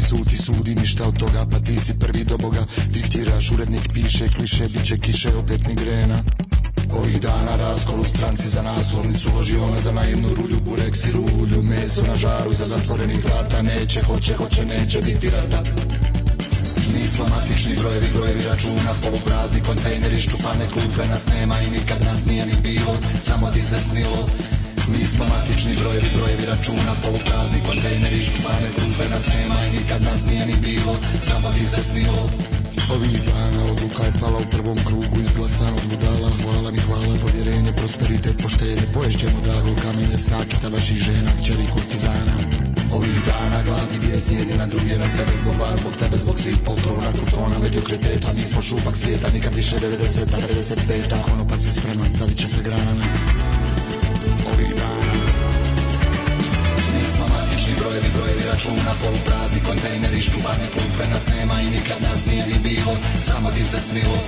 Dana vrhovni sud ti sudi, ništa od toga, pa ti si prvi do Boga, diktiraš, urednik piše, kliše, bit će kiše, opet migrena. Ovih dana razkol u stranci za naslovnicu Loži ona za naivnu rulju, bureks i rulju Meso na žaru iza zatvorenih vrata Neće, hoće, hoće, neće biti rata. Mi smo matični brojevi, brojevi računa Poluprazni kontejneri, ščupane klupe Nas nema i nikad nas nije ni bilo Samo ti se snilo Mi smo matični brojevi, brojevi računa Poluprazni kontejneri, ščupane klupe Nas nema i nikad nas nije ni bilo. Samo ti se snilo. Ovih dana odluka je pala u prvom krugu Izglasan od budala, hvala mi hvala Povjerenje, prosperitet, poštenje Poješćemo drago kamenje stakita Vaših žena, kćeri kurtizana. Ovih dana gladni vijesti jedni na druge na sebe Zbog vas, zbog tebe, zbog svih. Poltrona Krutona, mediokriteta, mi smo šupak svijeta Nikad više 90-a, 95-a Konopac je spreman, zaviće se grana Ovih dana Mi smo matični brojevi, brojevi računa Poluprazni kontejneri, ščuvane klupe Nas nema i nikad nas nije ni bilo Samo ti se snilo.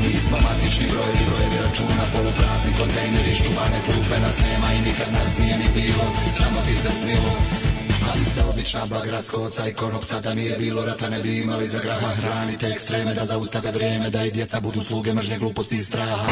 Mi smo matični brojevi, brojevi računa Poluprazni kontejneri, ščuvane klupe Nas nema i nikad nas nije ni bilo Samo ti se snilo. Ali ste obična bagra skoca i konopca Da nije bilo rata ne bi imali za graha. Hranite ekstreme da zaustave vrijeme Da i djeca budu sluge mržnje gluposti i straha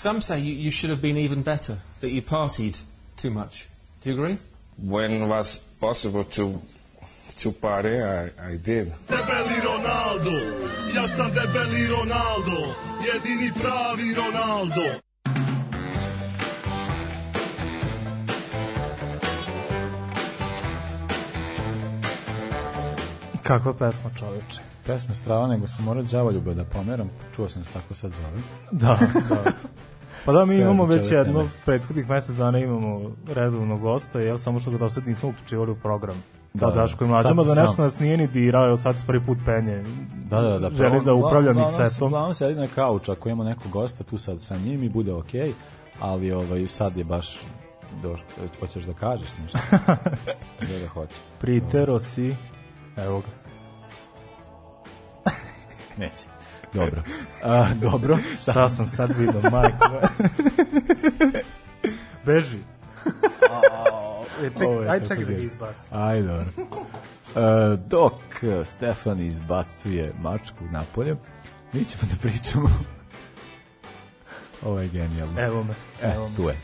Some say you, you should have been even better, that you partied too much. Do you agree? When was possible to to party, I, I did. Debeli Ronaldo, ja sam debeli Ronaldo, jedini pravi Ronaldo. Kakva pesma čoveče. Pesma strava, nego sam morao đavoljube da pomeram. Čuo sam se tako sad zove. Da, da. Pa da, mi imamo već jedno, prethodnih mesec dana imamo redovnog gosta, jel, samo što ga do sad nismo uključivali u program. Da, Da, da, da. Daško i mlađama, Sad da nešto nas nije ni dirao, evo sad se prvi put penje. Da, da, da. Želi da upravlja miksetom. Uglavnom sedi na kauču, ako imamo nekog gosta tu sad sa njim i bude okej, ali ovaj, sad je baš doš, hoćeš da kažeš nešto? da da hoće. Pritero si, evo ga. Neće. Dobro. A, dobro. Šta sam sad vidio, majko. Beži. E, ček, Ovo je aj tako čekaj da ga divno. izbaci. Aj, dobro. E, dok Stefan izbacuje mačku napolje, mi ćemo da pričamo Ovo je genijalno. Evo me, E, evo me. tu je.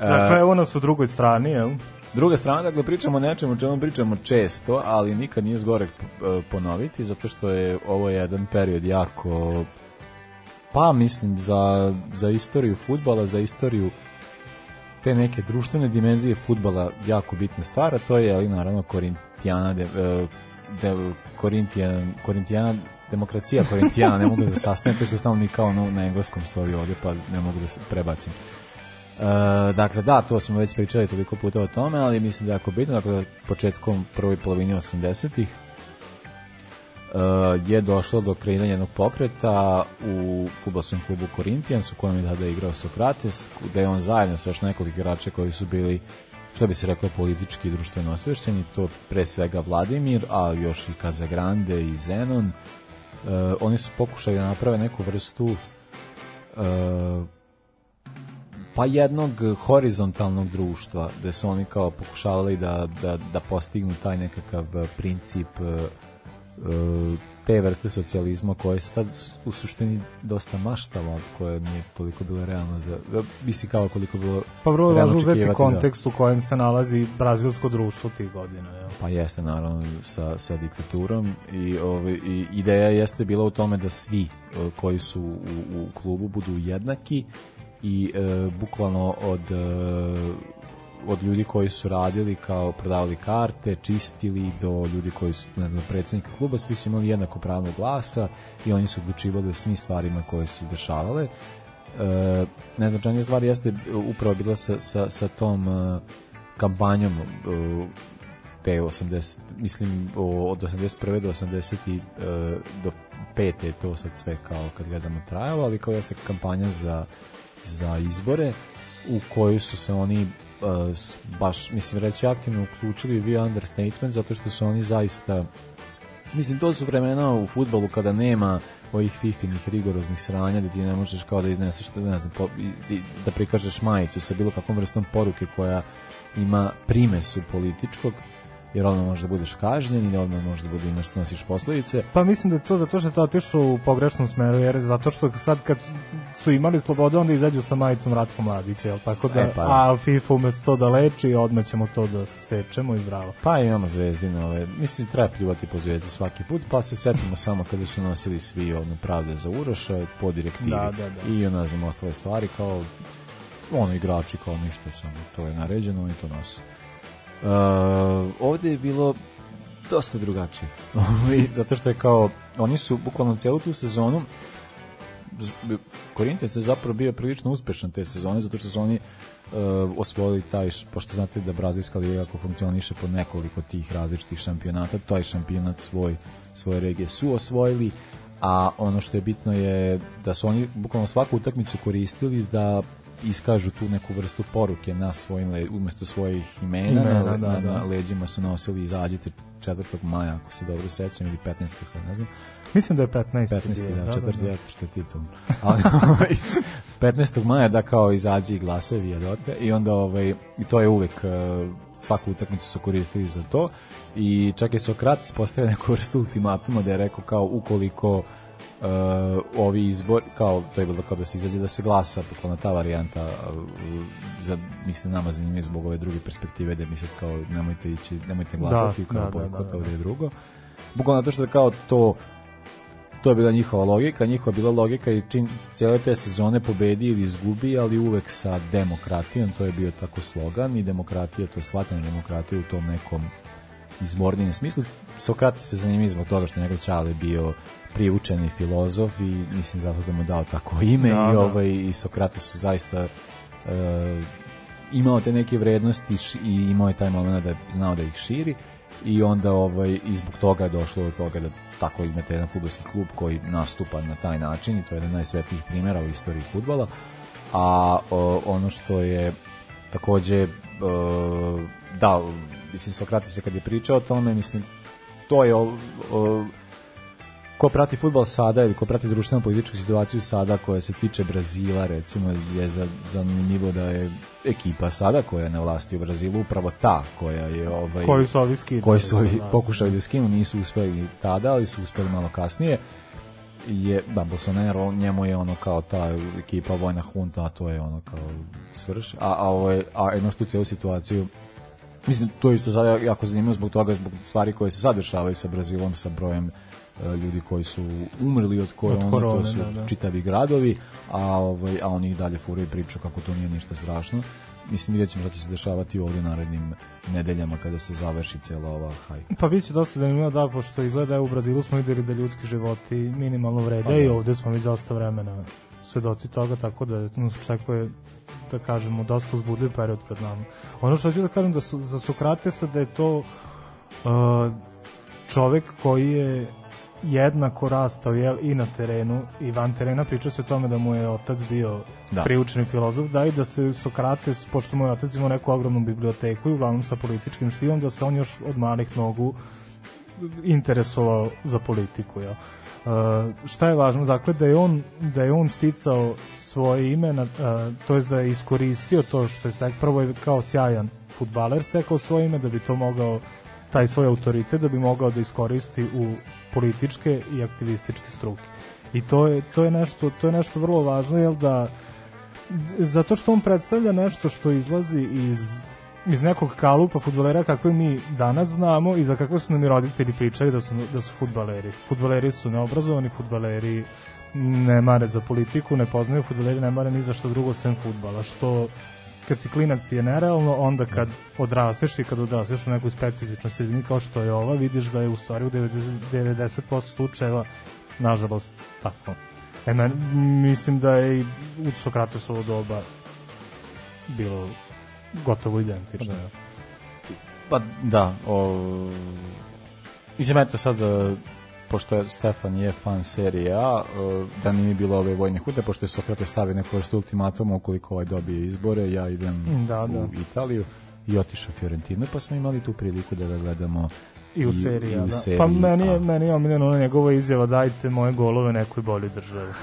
E, Dakle, evo nas u drugoj strani, jel? Druga strana, dakle, pričamo o nečemu o čemu pričamo često, ali nikad nije zgore e, ponoviti, zato što je ovo jedan period jako, pa mislim, za, za istoriju futbala, za istoriju te neke društvene dimenzije futbala jako bitna stara, to je, ali naravno, Korintijana, de, e, de, Korintijan, Korintijana, demokracija Korintijana, ne mogu da sastavim, to što stalno mi kao na, na engleskom stoji ovde, pa ne mogu da se prebacim. E, dakle, da, to smo već pričali toliko puta o tome, ali mislim da je jako bitno, dakle, početkom prvoj polovini 80-ih e, je došlo do kreiranja jednog pokreta u futbolskom klubu Corinthians u kojem je tada igrao Sokrates, da je on zajedno sa još nekoliko igrača koji su bili što bi se reklo politički i društveno osvešćeni, to pre svega Vladimir, ali još i Kazagrande i Zenon. E, oni su pokušali da naprave neku vrstu e, pa jednog horizontalnog društva gde su oni kao pokušavali da, da, da postignu taj nekakav eh, princip eh, eh, te vrste socijalizma koje se tad u suštini dosta maštalo, koje nije toliko bilo realno za, da, misli kao koliko bilo Pa vrlo je važno uzeti očekivati, kontekst u kojem se nalazi brazilsko društvo tih godina. Jel? Da. Pa jeste naravno sa, sa diktaturom i, ovaj, i ideja jeste bila u tome da svi koji su u, u klubu budu jednaki i e, bukvalno od e, od ljudi koji su radili kao prodavali karte, čistili do ljudi koji su, ne znam, predsjednika kluba, svi su imali jednako pravo glasa i oni su odlučivali o svim stvarima koje su dešavale. E, najznačajnija stvar jeste upravo bila sa, sa, sa tom e, kampanjom e, te 80, mislim o, od 81. do 80. i, e, do 5. je to sad sve kao kad gledamo trajalo, ali kao jeste kampanja za, za izbore u koju su se oni uh, baš, mislim, reći aktivno uključili via understatement, zato što su oni zaista mislim, to su vremena u futbolu kada nema ovih fifinih rigoroznih sranja da ti ne možeš kao da izneseš ne znam, po, da prikažeš majicu sa bilo kakvom vrstom poruke koja ima primesu političkog jer odmah može da budeš kažnjen i odmah može da bude imaš da nosiš posledice Pa mislim da je to zato što je to otišlo u pogrešnom smeru, jer zato što sad kad su imali slobodu, onda izađu sa majicom Ratko Mladića, jel tako da, E, pa da. a FIFA umesto to da leči, odmah ćemo to da se sečemo i bravo. Pa imamo zvezdine ove, mislim treba pljuvati po zvezdi svaki put, pa se setimo samo kada su nosili svi ono pravde za Uroša po direktivi Da, da, da. i ne znam ostale stvari kao ono igrači kao ništa samo to je naređeno oni to nose. Uh, ovde je bilo dosta drugačije. Ovaj, Zato što je kao oni su bukvalno celu tu sezonu Korintijans je zapravo bio prilično uspešan te sezone, zato što su oni uh, osvojili taj, pošto znate da Brazilska liga ako funkcioniše po nekoliko tih različitih šampionata, taj šampionat svoj, svoje regije su osvojili, a ono što je bitno je da su oni bukvalno svaku utakmicu koristili da iskažu tu neku vrstu poruke na svojim le, umesto svojih imena, Imena, na, da, na, da. na leđima su nosili izađite 4. maja, ako se dobro sećam, ili 15. sad ne znam. Mislim da je 15. 15. bio, da, četvrti, eto što je titul. Ali ovaj, 15. maja da kao izađe i glasevi odotle i onda ovaj, i to je uvek eh, svaku utakmicu su koristili za to i čak je Sokrates postavio neku vrstu ultimatuma da je rekao kao ukoliko uh, ovi izbor, kao to je bilo kao da se izađe da se glasa, bukvalno ta varijanta uh, za, mislim nama zanimljivo zbog ove druge perspektive da mi sad kao nemojte ići, nemojte glasati Da, kao da, da, bojkot da, da. ovdje je drugo. Bukvalno zato što kao to to je bila njihova logika, njihova bila logika i čin cijele te sezone pobedi ili izgubi, ali uvek sa demokratijom, to je bio tako slogan i demokratija, to je shvatanje demokratije u tom nekom izvornijem smislu. Sokrates se zanimljiv zbog toga što je njegov čale bio prije učeni filozof i mislim zato da mu dao tako ime Da, i da. ovaj i Sokrates su zaista e, imao te neke vrednosti i imao je taj moment da je znao da ih širi i onda ovaj i zbog toga je došlo do toga da tako imate jedan fudbalski klub koji nastupa na taj način i to je jedan najsvetlijih primjera u istoriji fudbala a o, ono što je takođe e, da mislim Sokrates je kad je pričao o tome mislim to je o, o, ko prati fudbal sada ili ko prati društveno političku situaciju sada koja se tiče Brazila recimo je za, zanimljivo da je ekipa sada koja je na vlasti u Brazilu upravo ta koja je ovaj Koju su ovi skidali koji su ovi pokušali da skinu nisu uspeli tada ali su uspeli malo kasnije. Je da Bolsonaro njemu je ono kao ta ekipa vojna hunta a to je ono kao svrš. A a ovaj a jednu tu cijelu situaciju Mislim, to je isto sada jako zanimljivo zbog toga, zbog stvari koje se sad dešavaju sa Brazilom, sa brojem ljudi koji su umrli od korone, Od korone, to su da, da. čitavi gradovi, a, ovaj, a oni dalje furaju priču kako to nije ništa strašno. Mislim, vidjet ćemo šta će se dešavati ovdje narednim nedeljama kada se završi cela ova hajka. Pa bit će dosta zanimljivo da, pošto izgleda da u Brazilu smo videli da ljudski životi minimalno vrede Pa da. i ovde smo već dosta vremena svedoci toga, tako da nas očekuje da kažemo, dosta uzbudljiv period pred nama. Ono što ću da kažem da su, za Sokratesa da je to uh, čovek koji je jednako rastao jel, i na terenu i van terena priča se o tome da mu je otac bio Da. priučeni filozof da i da se Sokrates, pošto mu je otac imao neku ogromnu biblioteku i uglavnom sa političkim štivom, da se on još od malih nogu interesovao za politiku. Jel? Uh, šta je važno? Dakle, da je on, da je on sticao svoje ime, na, uh, to jest da je iskoristio to što je sek, prvo je kao sjajan futbaler stekao svoje ime da bi to mogao taj svoj autoritet da bi mogao da iskoristi u političke i aktivističke struke. I to je, to je, nešto, to je nešto vrlo važno, jel da zato što on predstavlja nešto što izlazi iz iz nekog kalupa fudbalera kakve mi danas znamo i za kakve su nam i roditelji pričali da su, da su fudbaleri. Fudbaleri su neobrazovani, fudbaleri ne mare za politiku, ne poznaju fudbaleri, ne mare ni za što drugo sem fudbala, što kad si klinac ti je nerealno, onda kad odrasteš i kad odrasteš u nekoj specifičnoj sredini kao što je ova, vidiš da je u stvari u 90%, 90% slučajeva nažalost tako. E, men, mislim da je i u Sokratesovo doba bilo gotovo identično. Pa da, o, mislim, eto sad, pošto je Stefan je fan serije A, e, da nije bilo ove vojne hude, pošto je Sokrates stavio neku vrstu ultimatuma ukoliko ovaj dobije izbore, ja idem Da, u da. Italiju i otišao u Fiorentinu, pa smo imali tu priliku da ga gledamo I u seriji, i u da. seriji Pa meni je, A. meni je omiljena ona njegova izjava dajte moje golove nekoj bolji državi.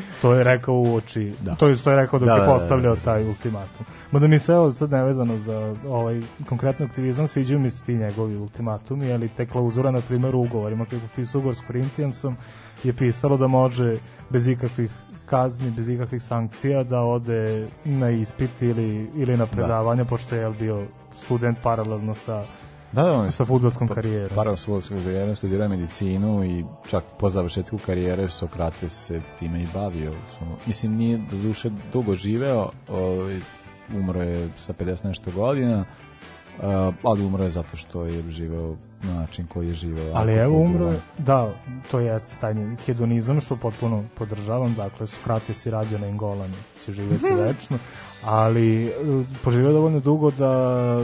to je rekao u oči. Da. To je to je rekao dok Da, je da, da, postavljao da. taj ultimatum. Mada mi se evo sad nevezano za ovaj konkretno aktivizam sviđaju mi se ti njegovi ultimatumi, ali te klauzura na primjer u ugovorima kako pisao ugovor s Corinthiansom je pisalo da može bez ikakvih kazni, bez ikakvih sankcija da ode na ispit ili, ili na predavanje, pošto je bio student paralelno sa Da, da, on je sa fudbalskom karijerom. Parao svoju karijeru, studirao medicinu i čak po završetku karijere Sokrates se time i bavio. Mislim, nije do duše dugo živeo, ovaj, umro je sa 50 nešto godina, uh, ali umro je zato što je živeo na način koji je živeo. Ali evo umro je, da, to jeste taj hedonizam što potpuno podržavam, dakle Sokrates i rađa na Ingolani će živjeti večno, ali e, poživio dovoljno dugo da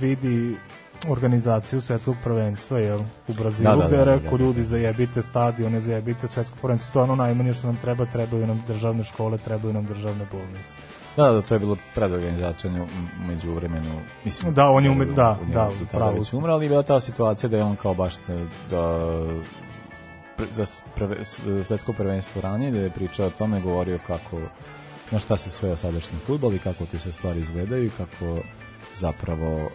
vidi organizaciju svetskog prvenstva jel, u Brazilu, Da, da, gde je da, da, rekao da. ljudi zajebite stadione, zajebite svetsko prvenstvo, to je ono najmanje što nam treba, trebaju nam državne škole, trebaju nam državne bolnice. Da, da, to je bilo pred organizacijom među vremenu. Mislim, Da, on je ume- da, da, pravo već si. umro, ali je bila ta situacija da je on kao baš da, da pre- za prve, svetsko prvenstvo ranije, da je pričao o tome, govorio kako na šta se sve sadašnji futbol i kako ti se stvari izgledaju i kako zapravo e,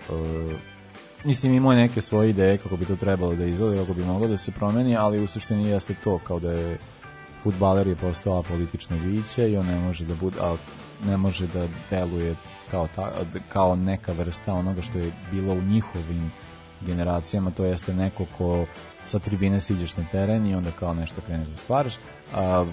mislim imao je neke svoje ideje kako bi to trebalo da izgleda, kako bi moglo da se promeni, ali u suštini jeste to kao da je futbaler je postao apolitično biće i on ne može da bude a ne može da deluje kao, ta, kao neka vrsta onoga što je bilo u njihovim generacijama, to jeste neko ko sa tribine siđeš na teren i onda kao nešto kreneš da stvaraš. A,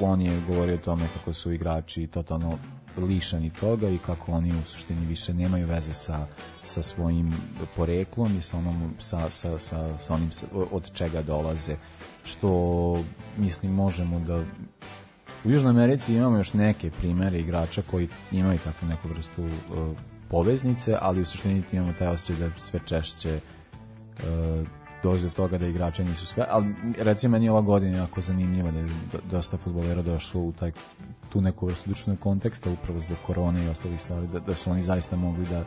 on je govorio o tome kako su igrači totalno lišani toga i kako oni u suštini više nemaju veze sa, sa svojim poreklom i sa, onom, sa, sa, sa, sa onim od čega dolaze. Što mislim možemo da u Južnoj Americi imamo još neke primere igrača koji imaju takvu neku vrstu uh, poveznice, ali u suštini ti imamo taj osjećaj da sve češće uh, dođe do toga da igrači nisu sve, ali recimo meni ova godina jako zanimljiva da je do- dosta futbolera došlo u taj, tu neku vrstu društvenog konteksta upravo zbog korone i ostalih stvari, da, da su oni zaista mogli da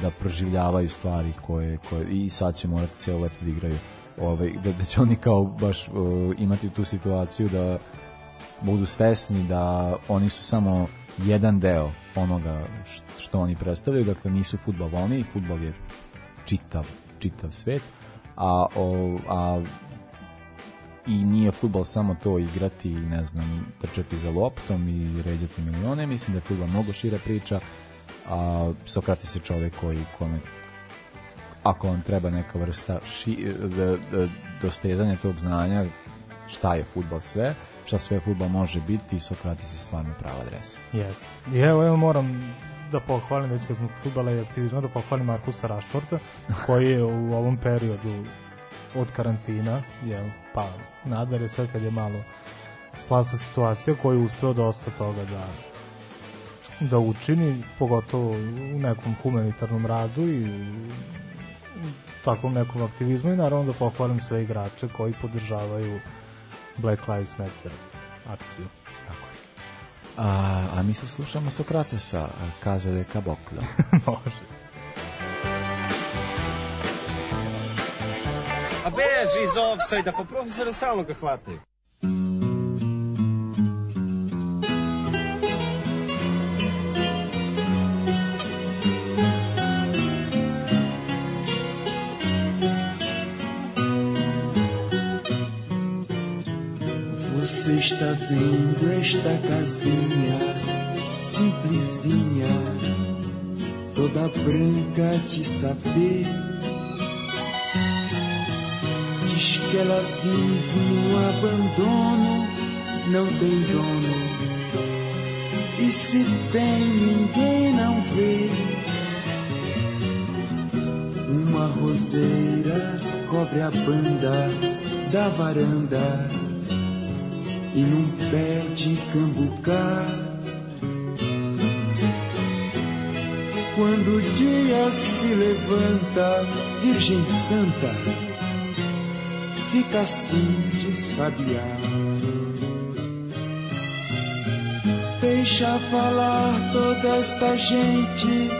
da proživljavaju stvari koje, koje i sad će morati cijelo leto da igraju. Ovaj, da, da će oni kao baš uh, imati tu situaciju da budu svesni da oni su samo jedan deo onoga što oni predstavljaju, dakle nisu futbal oni, futbal je čitav, čitav svet, a, o, a i nije futbal samo to igrati i ne znam, trčati za loptom i ređati milione, mislim da je futbal mnogo šira priča, a Sokrates je čovek koji kome ako vam treba neka vrsta ši, da, da, dostezanja tog znanja šta je futbal sve, šta sve futbal može biti i Sokrates je stvarno prava adresa. Jeste. I evo, evo moram da pohvalim, već kad smo futbala i aktivizma, da pohvalim Markusa Rašforta, koji je u ovom periodu od karantina, jel, pa nadare sad kad je malo splasla situacija, koji je uspeo dosta toga da da učini, pogotovo u nekom humanitarnom radu i u takvom nekom aktivizmu i naravno da pohvalim sve igrače koji podržavaju Black Lives Matter akciju. A, a mi sad slušamo Sokratesa, Kaza de Caboclo. Može. A beži iz offside-a, pa profesora stalno ga hvataju. Está vendo esta casinha simplesinha, toda branca de saber. Diz que ela vive um abandono, não tem dono. E se tem, ninguém não vê. Uma roseira cobre a banda da varanda e num pé de cambucá. Quando o dia se levanta, Virgem Santa, fica assim de sabiá. Deixa falar toda esta gente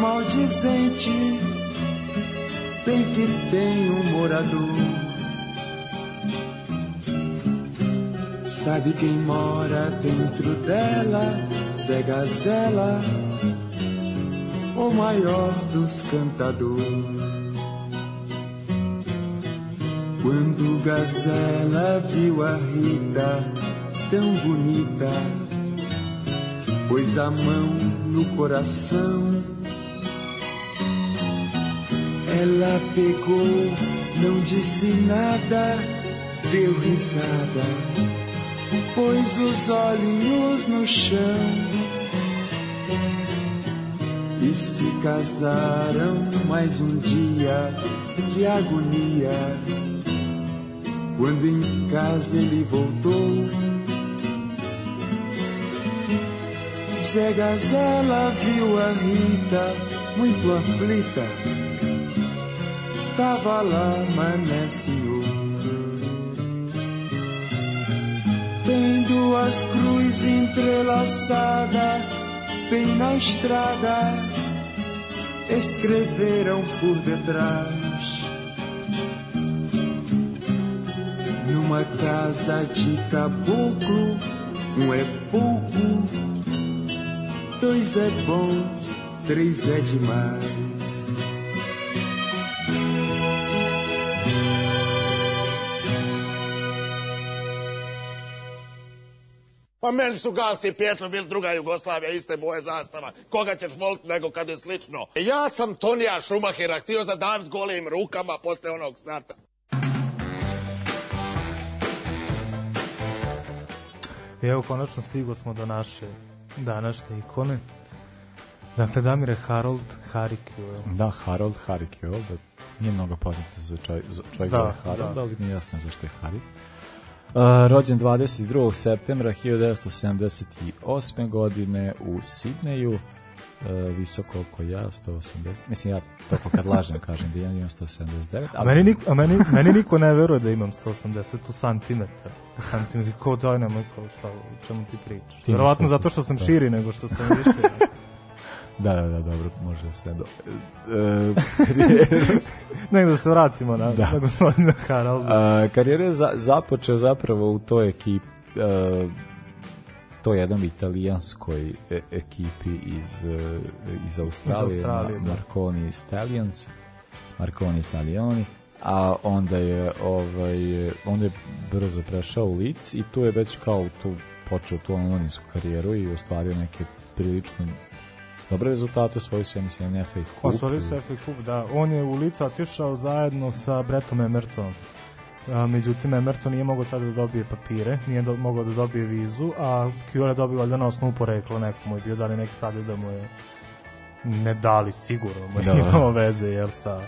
maldizente, bem que tem um morador. Sabe quem mora dentro dela? Zé Gazela, o maior dos cantadores. Quando Gazela viu a Rita tão bonita, pôs a mão no coração. Ela pegou, não disse nada, deu risada pôs os olhinhos no chão e se casaram mais um dia. Que agonia! Quando em casa ele voltou, Zé Gazela viu a Rita muito aflita. Tava lá, mas né, senhor. Tem duas cruzes entrelaçadas, bem na estrada, escreveram por detrás. Numa casa de caboclo, um é pouco, dois é bom, três é demais. Pa meni su Galski Pjetro bili druga Jugoslavija, iste boje zastava. Koga ćeš voliti nego kad je slično? Ja sam Tonija Šumahira htio zadaviti golim rukama posle onog starta. I evo, konačno stigo smo do naše današnje ikone. Dakle, Damire Harold Harikio. Da, Harold Harikio, da nije mnogo poznato za čovjek, za čovjek Da, zove Harold, da. ali nije jasno zašto je Harry. Uh, rođen 22. septembra 1978. godine u Sidneju, uh, visoko oko ja, 180, mislim ja toko kad lažem kažem da ja imam 179, A meni, niko, a meni, meni niko ne veruje da imam 180 u santimetar. U santimetar. Ko daj nam kao šta, o čemu ti pričaš? Ti Verovatno 180, zato što sam da. širi nego što sam više. Da, da, da, dobro, može se do... E, Nego da se vratimo na, Da. na gospodina Haralda. A, karijeru je za, započeo zapravo u toj ekipi uh, to jednom italijanskoj e, ekipi iz, e, iz Australije, Iz Australije, Ma- da. Marconi Stallions Marconi Stallioni a onda je ovaj onda je brzo prešao u Leeds i tu je već kao tu počeo tu omladinsku karijeru i ostvario neke prilično dobre rezultate osvojio se ja mislim FA Cup Osvojili su FA Cup, da. On je u licu otišao zajedno sa Bretom Emertonom. A, međutim, Emerton nije mogao tada da dobije papire, nije do, mogao da dobije vizu, a Kjole je dobio valjda na osnovu porekla nekomu je bio dali neki tada da mu je ne dali sigurno mu je Da. imao veze jel, sa,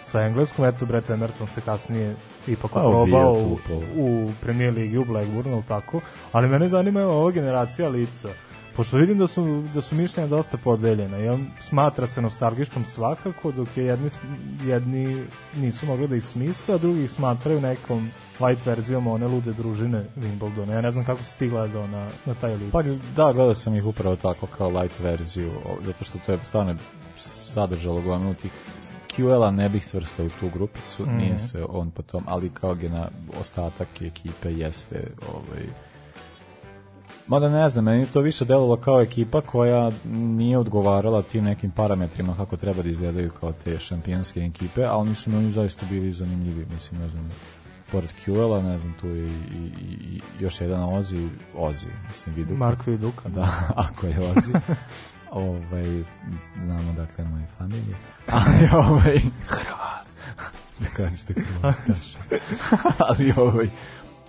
sa engleskom. Eto, Brett Emerton se kasnije ipak Pa, probao ubio u, u Premier Ligi u Blackburnu, tako. Ali mene zanima evo, ova generacija lica. Pošto vidim da su, da su mišljenja dosta podeljena. Jel? Smatra se nostalgičnom svakako, dok je jedni, jedni nisu mogli da ih smisle, a drugi ih smatraju nekom light verzijom one lude družine Wimbledona. Ja ne znam kako si ti gledao na, na taj lic. Pa da, gledao sam ih upravo tako kao light verziju, zato što to je stvarno sadržalo gomilu tih QL-a ne bih svrstao u tu grupicu, Mhm. nije se on po tom, ali kao gena, ostatak ekipe jeste ovaj, Mada ne znam, meni to više delovalo kao ekipa koja nije odgovarala tim nekim parametrima kako treba da izgledaju kao te šampionske ekipe, a oni su meni zaista bili zanimljivi, mislim, ne znam, pored QL-a, ne znam, tu je i, i, i još jedan Ozi, Ozi, mislim, Viduk. Mark Viduk. Da, ako je Ozi. ovaj, znamo dakle moje familije. Ali ovaj, Hrvat. Da kažeš da Hrvastaš. ali ovaj,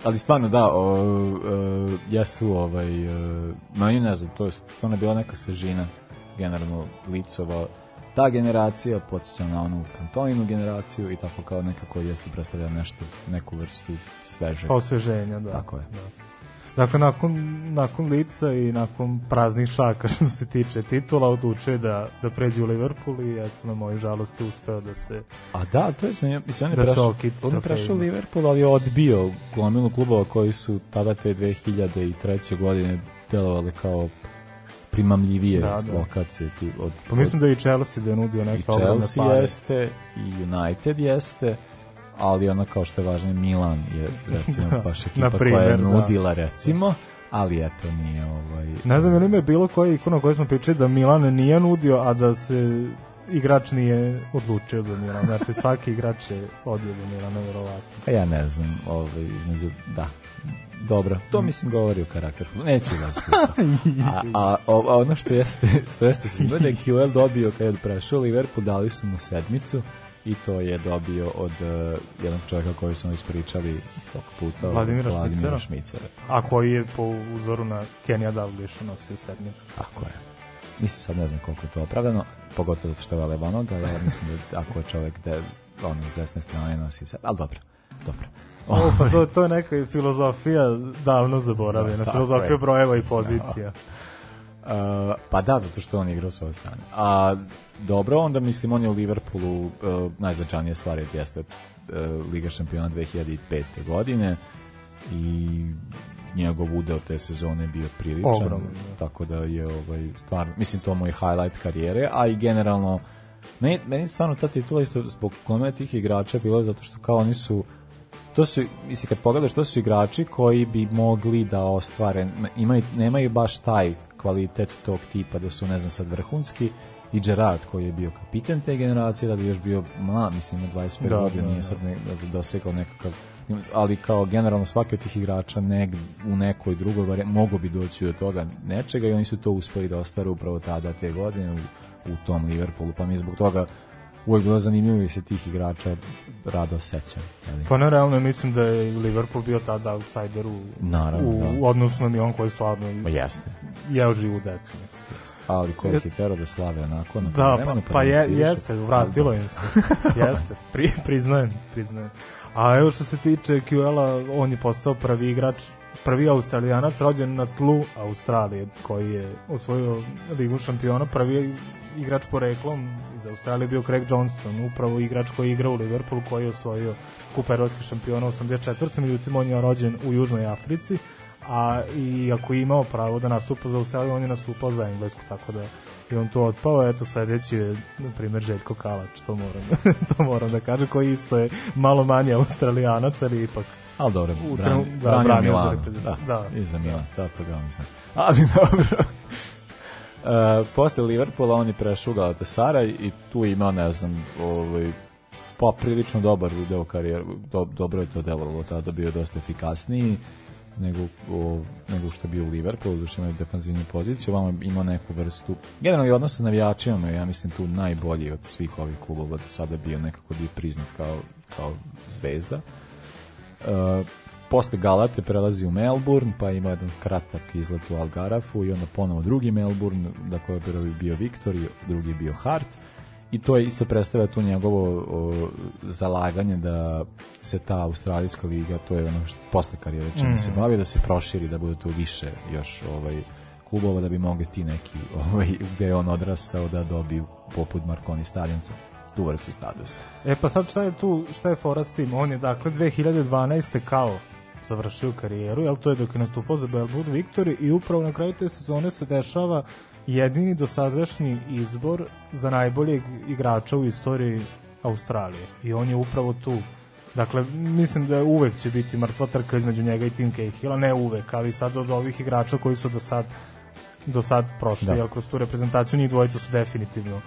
ali stvarno da, o, e, jesu ovaj, e, meni ne znam, to je stvarno bila neka svežina generalno licova ta generacija podsjeća na onu Antoninu generaciju i tako kao nekako jeste predstavlja nešto, neku vrstu svežeg. Osveženja, da. Tako je. Da. Dakle, nakon, nakon lica i nakon praznih šaka što se tiče titula, odlučuje da, da pređe u Liverpool i eto, na moju žalost je uspeo da se... A da, to je. Mislim, on je Da prešao, on je prešao Liverpool, ali je odbio gomilu klubova koji su tada te 2003. godine delovali kao primamljivije Da, da. lokacije. Ti, od, Pa mislim da je i Chelsea da je nudio i neke ogromne Chelsea jeste, i United jeste, ali ono kao što je važno, Milan je recimo Da, baš ekipa primer, koja je da. nudila recimo, ali eto nije ovaj... Ne znam, je li ima bilo koja ikona o kojoj smo pričali da Milan nije nudio, a da se igrač nije odlučio za Milan. Znači, svaki igrač je odio za Milana, verovatno. A ja ne znam, ovaj, između, da, dobro, to mislim govori o karakteru. Neću vas a, a, a ono što jeste, što jeste da je QL dobio kad je prešao Liverpool, dali su mu sedmicu i to je dobio od uh, jednog čovjeka koji smo ispričali koliko puta, Vladimira Vladimira Šmicera. A koji je po uzoru na Kenija Dalgliša nosio sedmicu. Tako je. Mislim sad ne znam koliko je to opravdano, pogotovo zato što je Velebanog, ali ja mislim da ako je čovjek de, ono, s desne strane nosi se, ali dobro, dobro. O, pa to, to je neka filozofija davno zaboravljena, Da, filozofija brojeva i pozicija. Uh, pa da, zato što on igrao s ove strane. A dobro, onda mislim on je u Liverpoolu uh, najznačajnija stvar je jeste uh, Liga šampiona 2005. godine i njegov udeo te sezone bio priličan, Ogroman, tako da je ovaj stvarno, mislim to mu je highlight karijere, a i generalno meni, meni stvarno ta titula isto zbog kome tih igrača bilo zato što kao oni su to su, mislim, kad pogledaš, to su igrači koji bi mogli da ostvare, imaju, nemaju baš taj kvalitet tog tipa da su, ne znam, sad vrhunski, i Gerard koji je bio kapiten te generacije, da bi još bio mla, mislim, ima 25 Da, godina, da, nije da. sad ne, da bi dosegao nekakav ali kao generalno svaki od tih igrača neg, u nekoj drugoj vari, mogu bi doći do toga nečega i oni su to uspeli da ostvare upravo tada te godine u, u tom Liverpoolu, pa mi je zbog toga uvek bilo zanimljivo i se tih igrača rado sećam. jeli? Pa ne, realno mislim da je Liverpool bio tada outsider u, Naravno, u, da. u odnosu na Milan koji stvarno Pa jeste. jeo živu decu. Mislim. Ali ko je terao da slave onako na Da, pa, pa ne je, jeste, vratilo im se. jeste, pri, priznajem, priznajem. A evo što se tiče QL-a, on je postao prvi igrač, prvi australijanac rođen na tlu Australije, koji je osvojio ligu šampiona, prvi igrač poreklom iz Australije bio Craig Johnston, upravo igrač koji igra u Liverpoolu, koji je osvojio kup evropskih šampiona u 84. Međutim, on je rođen u Južnoj Africi, a i ako je imao pravo da nastupa za Australiju, on je nastupao za Englesku, tako da i on tu otpao, eto sledeći je na primjer Željko Kalač, to moram, to moram da kažem, koji isto je malo manje australijanac, ali ipak Ali dobro, u bran, trenu- da, branio branio Milano. Da, Da. i za Milan, to toga on zna. Ali dobro. Uh, posle Liverpoola on je prešao u Galatasaray i tu je imao, ne znam, ovaj, pa prilično dobar udeo karijer, do, dobro je to delovalo, tada bio dosta efikasniji nego, o, nego što je bio u Liverpoolu, duše imaju defanzivnu poziciju, ovamo je imao neku vrstu, generalno i odnos sa navijačima, ja mislim tu najbolji od svih ovih klubova do sada bio nekako bio priznat kao, kao zvezda. Uh, posle Galate prelazi u Melbourne, pa ima jedan kratak izlet u Algarafu i onda ponovo drugi Melbourne, dakle prvi bio Victor i drugi je bio Hart i to je isto predstavlja tu njegovo o, zalaganje da se ta australijska liga, to je ono što posle karijere čime se Mhm. bavi, da se proširi, da bude tu više još ovaj klubova da bi mogli ti neki ovaj, gde je on odrastao da dobiju poput Marconi Stadionca tu vrstu statusa. E pa sad šta je tu, šta je fora s tim? On je dakle 2012. kao završio karijeru, jel to je dok je nastupao za Melbourne Victory i upravo na kraju te sezone se dešava jedini dosadašnji izbor za najboljeg igrača u istoriji Australije. I on je upravo tu. Dakle, mislim da uvek će biti mrtva trka između njega i Tim Cahilla, ne uvek, ali sad od ovih igrača koji su do sad do sad prošli, Da. jel kroz tu reprezentaciju njih dvojica su definitivno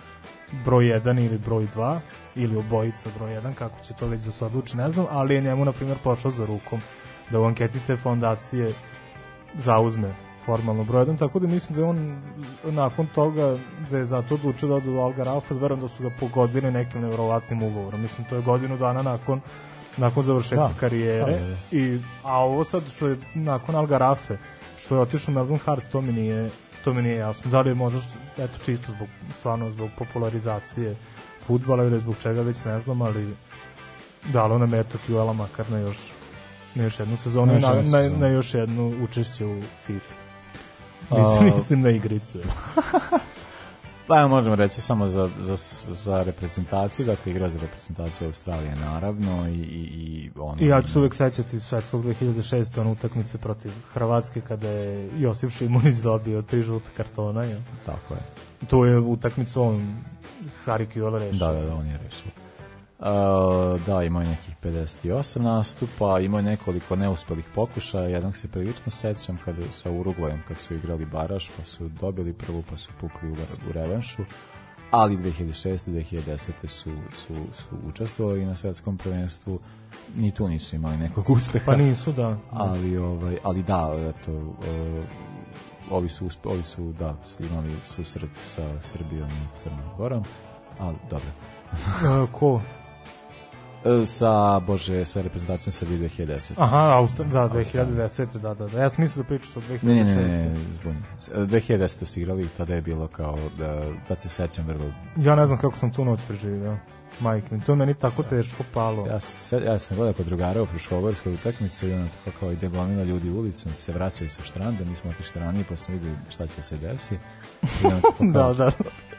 broj 1 ili broj 2 ili obojica broj 1, kako će to već da se odluči, ne znam, ali je njemu, na primjer, pošao za rukom da u anketi te fondacije zauzme formalno broj 1, tako da mislim da je on nakon toga da je zato odlučio da ode u Algar Alfred, verujem da su ga pogodili nekim nevjerovatnim ugovorom. Mislim, to je godinu dana nakon nakon završetka Da. karijere Da, da, da. i a ovo sad što je nakon Algarafe što je otišao Melbourne Hart to mi nije to mi nije jasno. Da li je možda eto čisto zbog stvarno zbog popularizacije fudbala ili zbog čega već ne znam ali dalo nam eto QL-a makar na još na još jednu sezonu Na na, na, na još jednu učešće u FIFA. A- mislim, mislim na igricu Pa možemo reći samo za, za, za reprezentaciju, dakle igra za reprezentaciju Australije naravno i, i, i ono... I ja ću se uvek sećati svetskog 2006. ono utakmice protiv Hrvatske kada je Josip Šimunić dobio tri žuta kartona. Ja. Tako je. Tu je utakmicu on Harry Kewell rešio. Da, da, da, on je rešio. Uh, da, imao je nekih 58 nastupa, imao je nekoliko neuspelih pokušaja, jednog se prilično sećam kada sa Urugvajom, kad su igrali baraš, pa su dobili prvu, pa su pukli u, u revanšu, ali 2006. 2010. su, su, su učestvovali na svetskom prvenstvu, ni tu nisu imali nekog uspeha. Pa nisu, da. Ali, ovaj, ali da, eto, uh, ovi su, ovi su, da, imali susret sa Srbijom i Crnom Gorom, ali dobro. E, ko? E, Sa, bože, sa reprezentacijom Srbije 2010. Aha, Austra, da, 2010. Da, da, da. Ja sam mislio da pričaš o 2006. Ne, ne, ne, se. E, 2010. su igrali i tada je bilo kao, da, tad se sećam vrlo Ja ne znam kako sam tu noć preživio. Majke, to je meni tako teško palo. Ja, se, ja sam gledao kod drugara u Fruškogorskoj utakmicu i onda tako kao ide gomila ljudi ulicom, se vraćaju sa štranda, mi smo otišli ranije pa sam vidio šta će se desi. I onda tako kao, Da, da.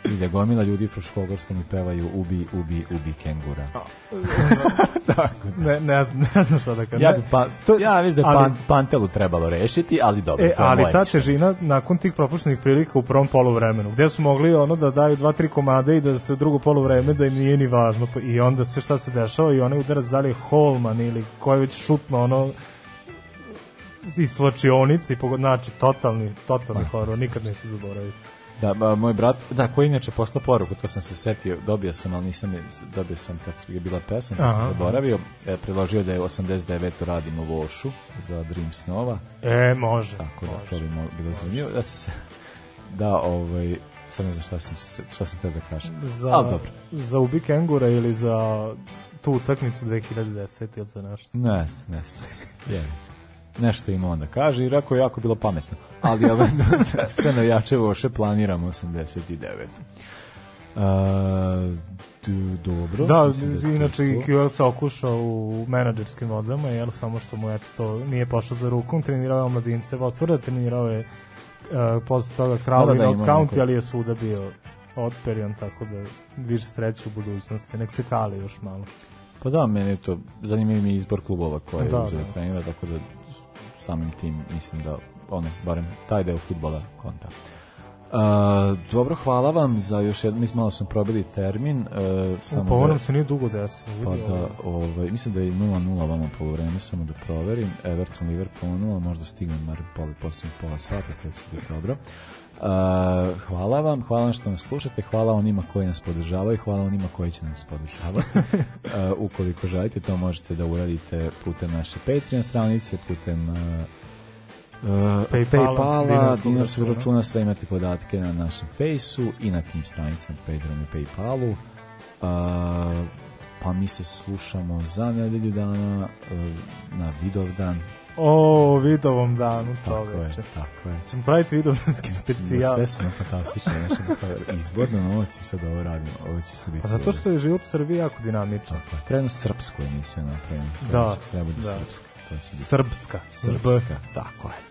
Ide gomila ljudi u Fruškogorskom i pevaju ubi, ubi, ubi kengura. ne, ne, znam, ne znam šta da kažem. Ja, bi pa, to, ja mislim da je pan, Pantelu trebalo rešiti, ali dobro, E, to je ali ta mišljenje. težina nakon tih propuštenih prilika u prvom poluvremenu, gde su mogli ono da daju dva, tri komade i da se u drugo poluvreme da im nije ni važno. Pa- I onda sve šta se dešava i onaj udarac da li je Holman ili ko je već šutno ono iz slačionice i pogod, znači totalni, totalni horor, nikad neću zaboraviti. Da, ba, moj brat, da, koji inače posla poruku, to sam se setio, dobio sam, ali nisam dobio sam kad je bila pesma, pa sam zaboravio, e, predložio da je 89. radim u Vošu za Dream Snova. E, može. Tako da, može. to bi mo- bilo zanimljivo. Da se se, da, ovaj, sad ne znam šta sam, šta sam teo da kažem. Za, Ali dobro. za Ubi Kengura ili za tu utakmicu 2010 ili za nešto. Ne, ne, je. Nešto ima onda kaže i rekao je jako bilo pametno. Ali ovaj, sve navijače Voše planiramo 89. Uh, dobro. Da, je to inače i. QL se okušao u menadžerskim vodama, jel samo što mu eto to nije pošlo za rukom, trenirao je omladince Votvorda, trenirao je uh, posle toga Da, da, da, ima County, ali je svuda bio otperion, tako da više sreće u budućnosti, nek se kali još malo. Pa da, meni je to zanimljiv mi je izbor klubova koje je Da, uzeo da. da trenira, tako da samim tim mislim da ono, barem taj deo futbola konta. Uh, dobro, hvala vam za još jedno, mislim malo smo probili termin. Uh, samo pa da- nam se nije dugo desilo. Pa da, ovaj, mislim da je 0-0 vama polovreme, samo da proverim. Everton, Liverpool 0, možda stignem mar poli, posljednjih pola sata, to će biti dobro. Uh, hvala vam, hvala vam što nas slušate, hvala onima koji nas podržavaju, hvala onima koji će nas podržavati. uh, ukoliko želite, to možete da uradite putem naše Patreon stranice, putem uh, Uh, Paypala, dinarskog računa. sve imate podatke na našem fejsu i na tim stranicama Patreon i Paypalu. Uh, pa mi se slušamo za nedelju dana uh, na Vidovdan. O, vidovom danu, Tako je, čoveče. tako je. Ćemo praviti vidovdanski specijal. Sve su nam fantastične. Znači, kao izborno novac i sad ovo radimo. Ovo će se biti... A zato što je život u Srbiji jako dinamičan. Tako je. Trebamo srpsku emisiju napravimo. Da, Treba da. srpska. To će biti. Srpska. Srpska, tako je.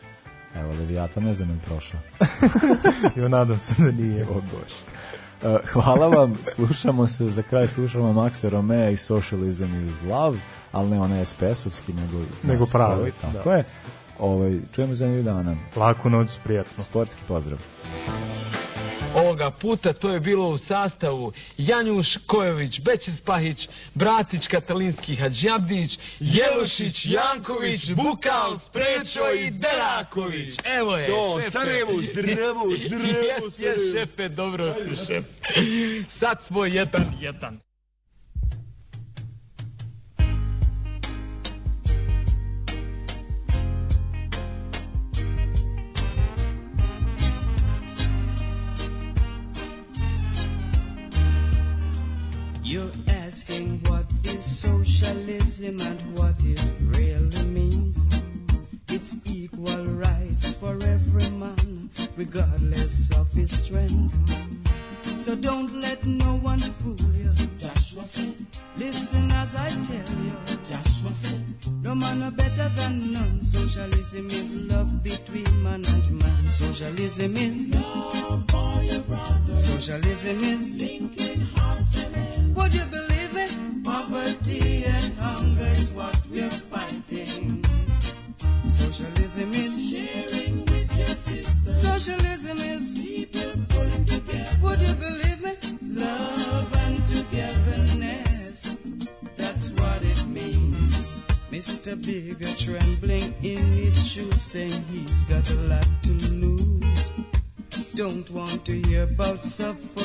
Evo, Leviata ne znam je prošao. Jo, nadam se da nije. O Bože. Uh, hvala vam, slušamo se, za kraj slušamo Maxa Romea i Socialism is Love, ali ne onaj SPS-ovski, nego, Nego pravi, Tako da. je. Ovaj, čujemo za nju dana. Laku noć, prijatno. Sportski pozdrav. Ovoga puta to je bilo u sastavu Janjuš Kojović, Bećis Pahić, Bratić Katalinski Hadžabdić, Jelušić, Janković, Bukal, Sprečo i Deraković. Evo je, To, šefe. Sarajevo, zdravo, zdravo, Jes, šefe, dobro. Sad smo jedan, jedan. You're asking what is socialism and what it really means. It's equal rights for every man, regardless of his strength. So don't let no one fool you. Joshua said, Listen as I tell you. Joshua said, No man are better than none. Socialism is love between man and man. Socialism is love for your brother. Socialism is linking hearts and hands. Would you believe Bigger trembling in his shoes, saying he's got a lot to lose. Don't want to hear about sufferer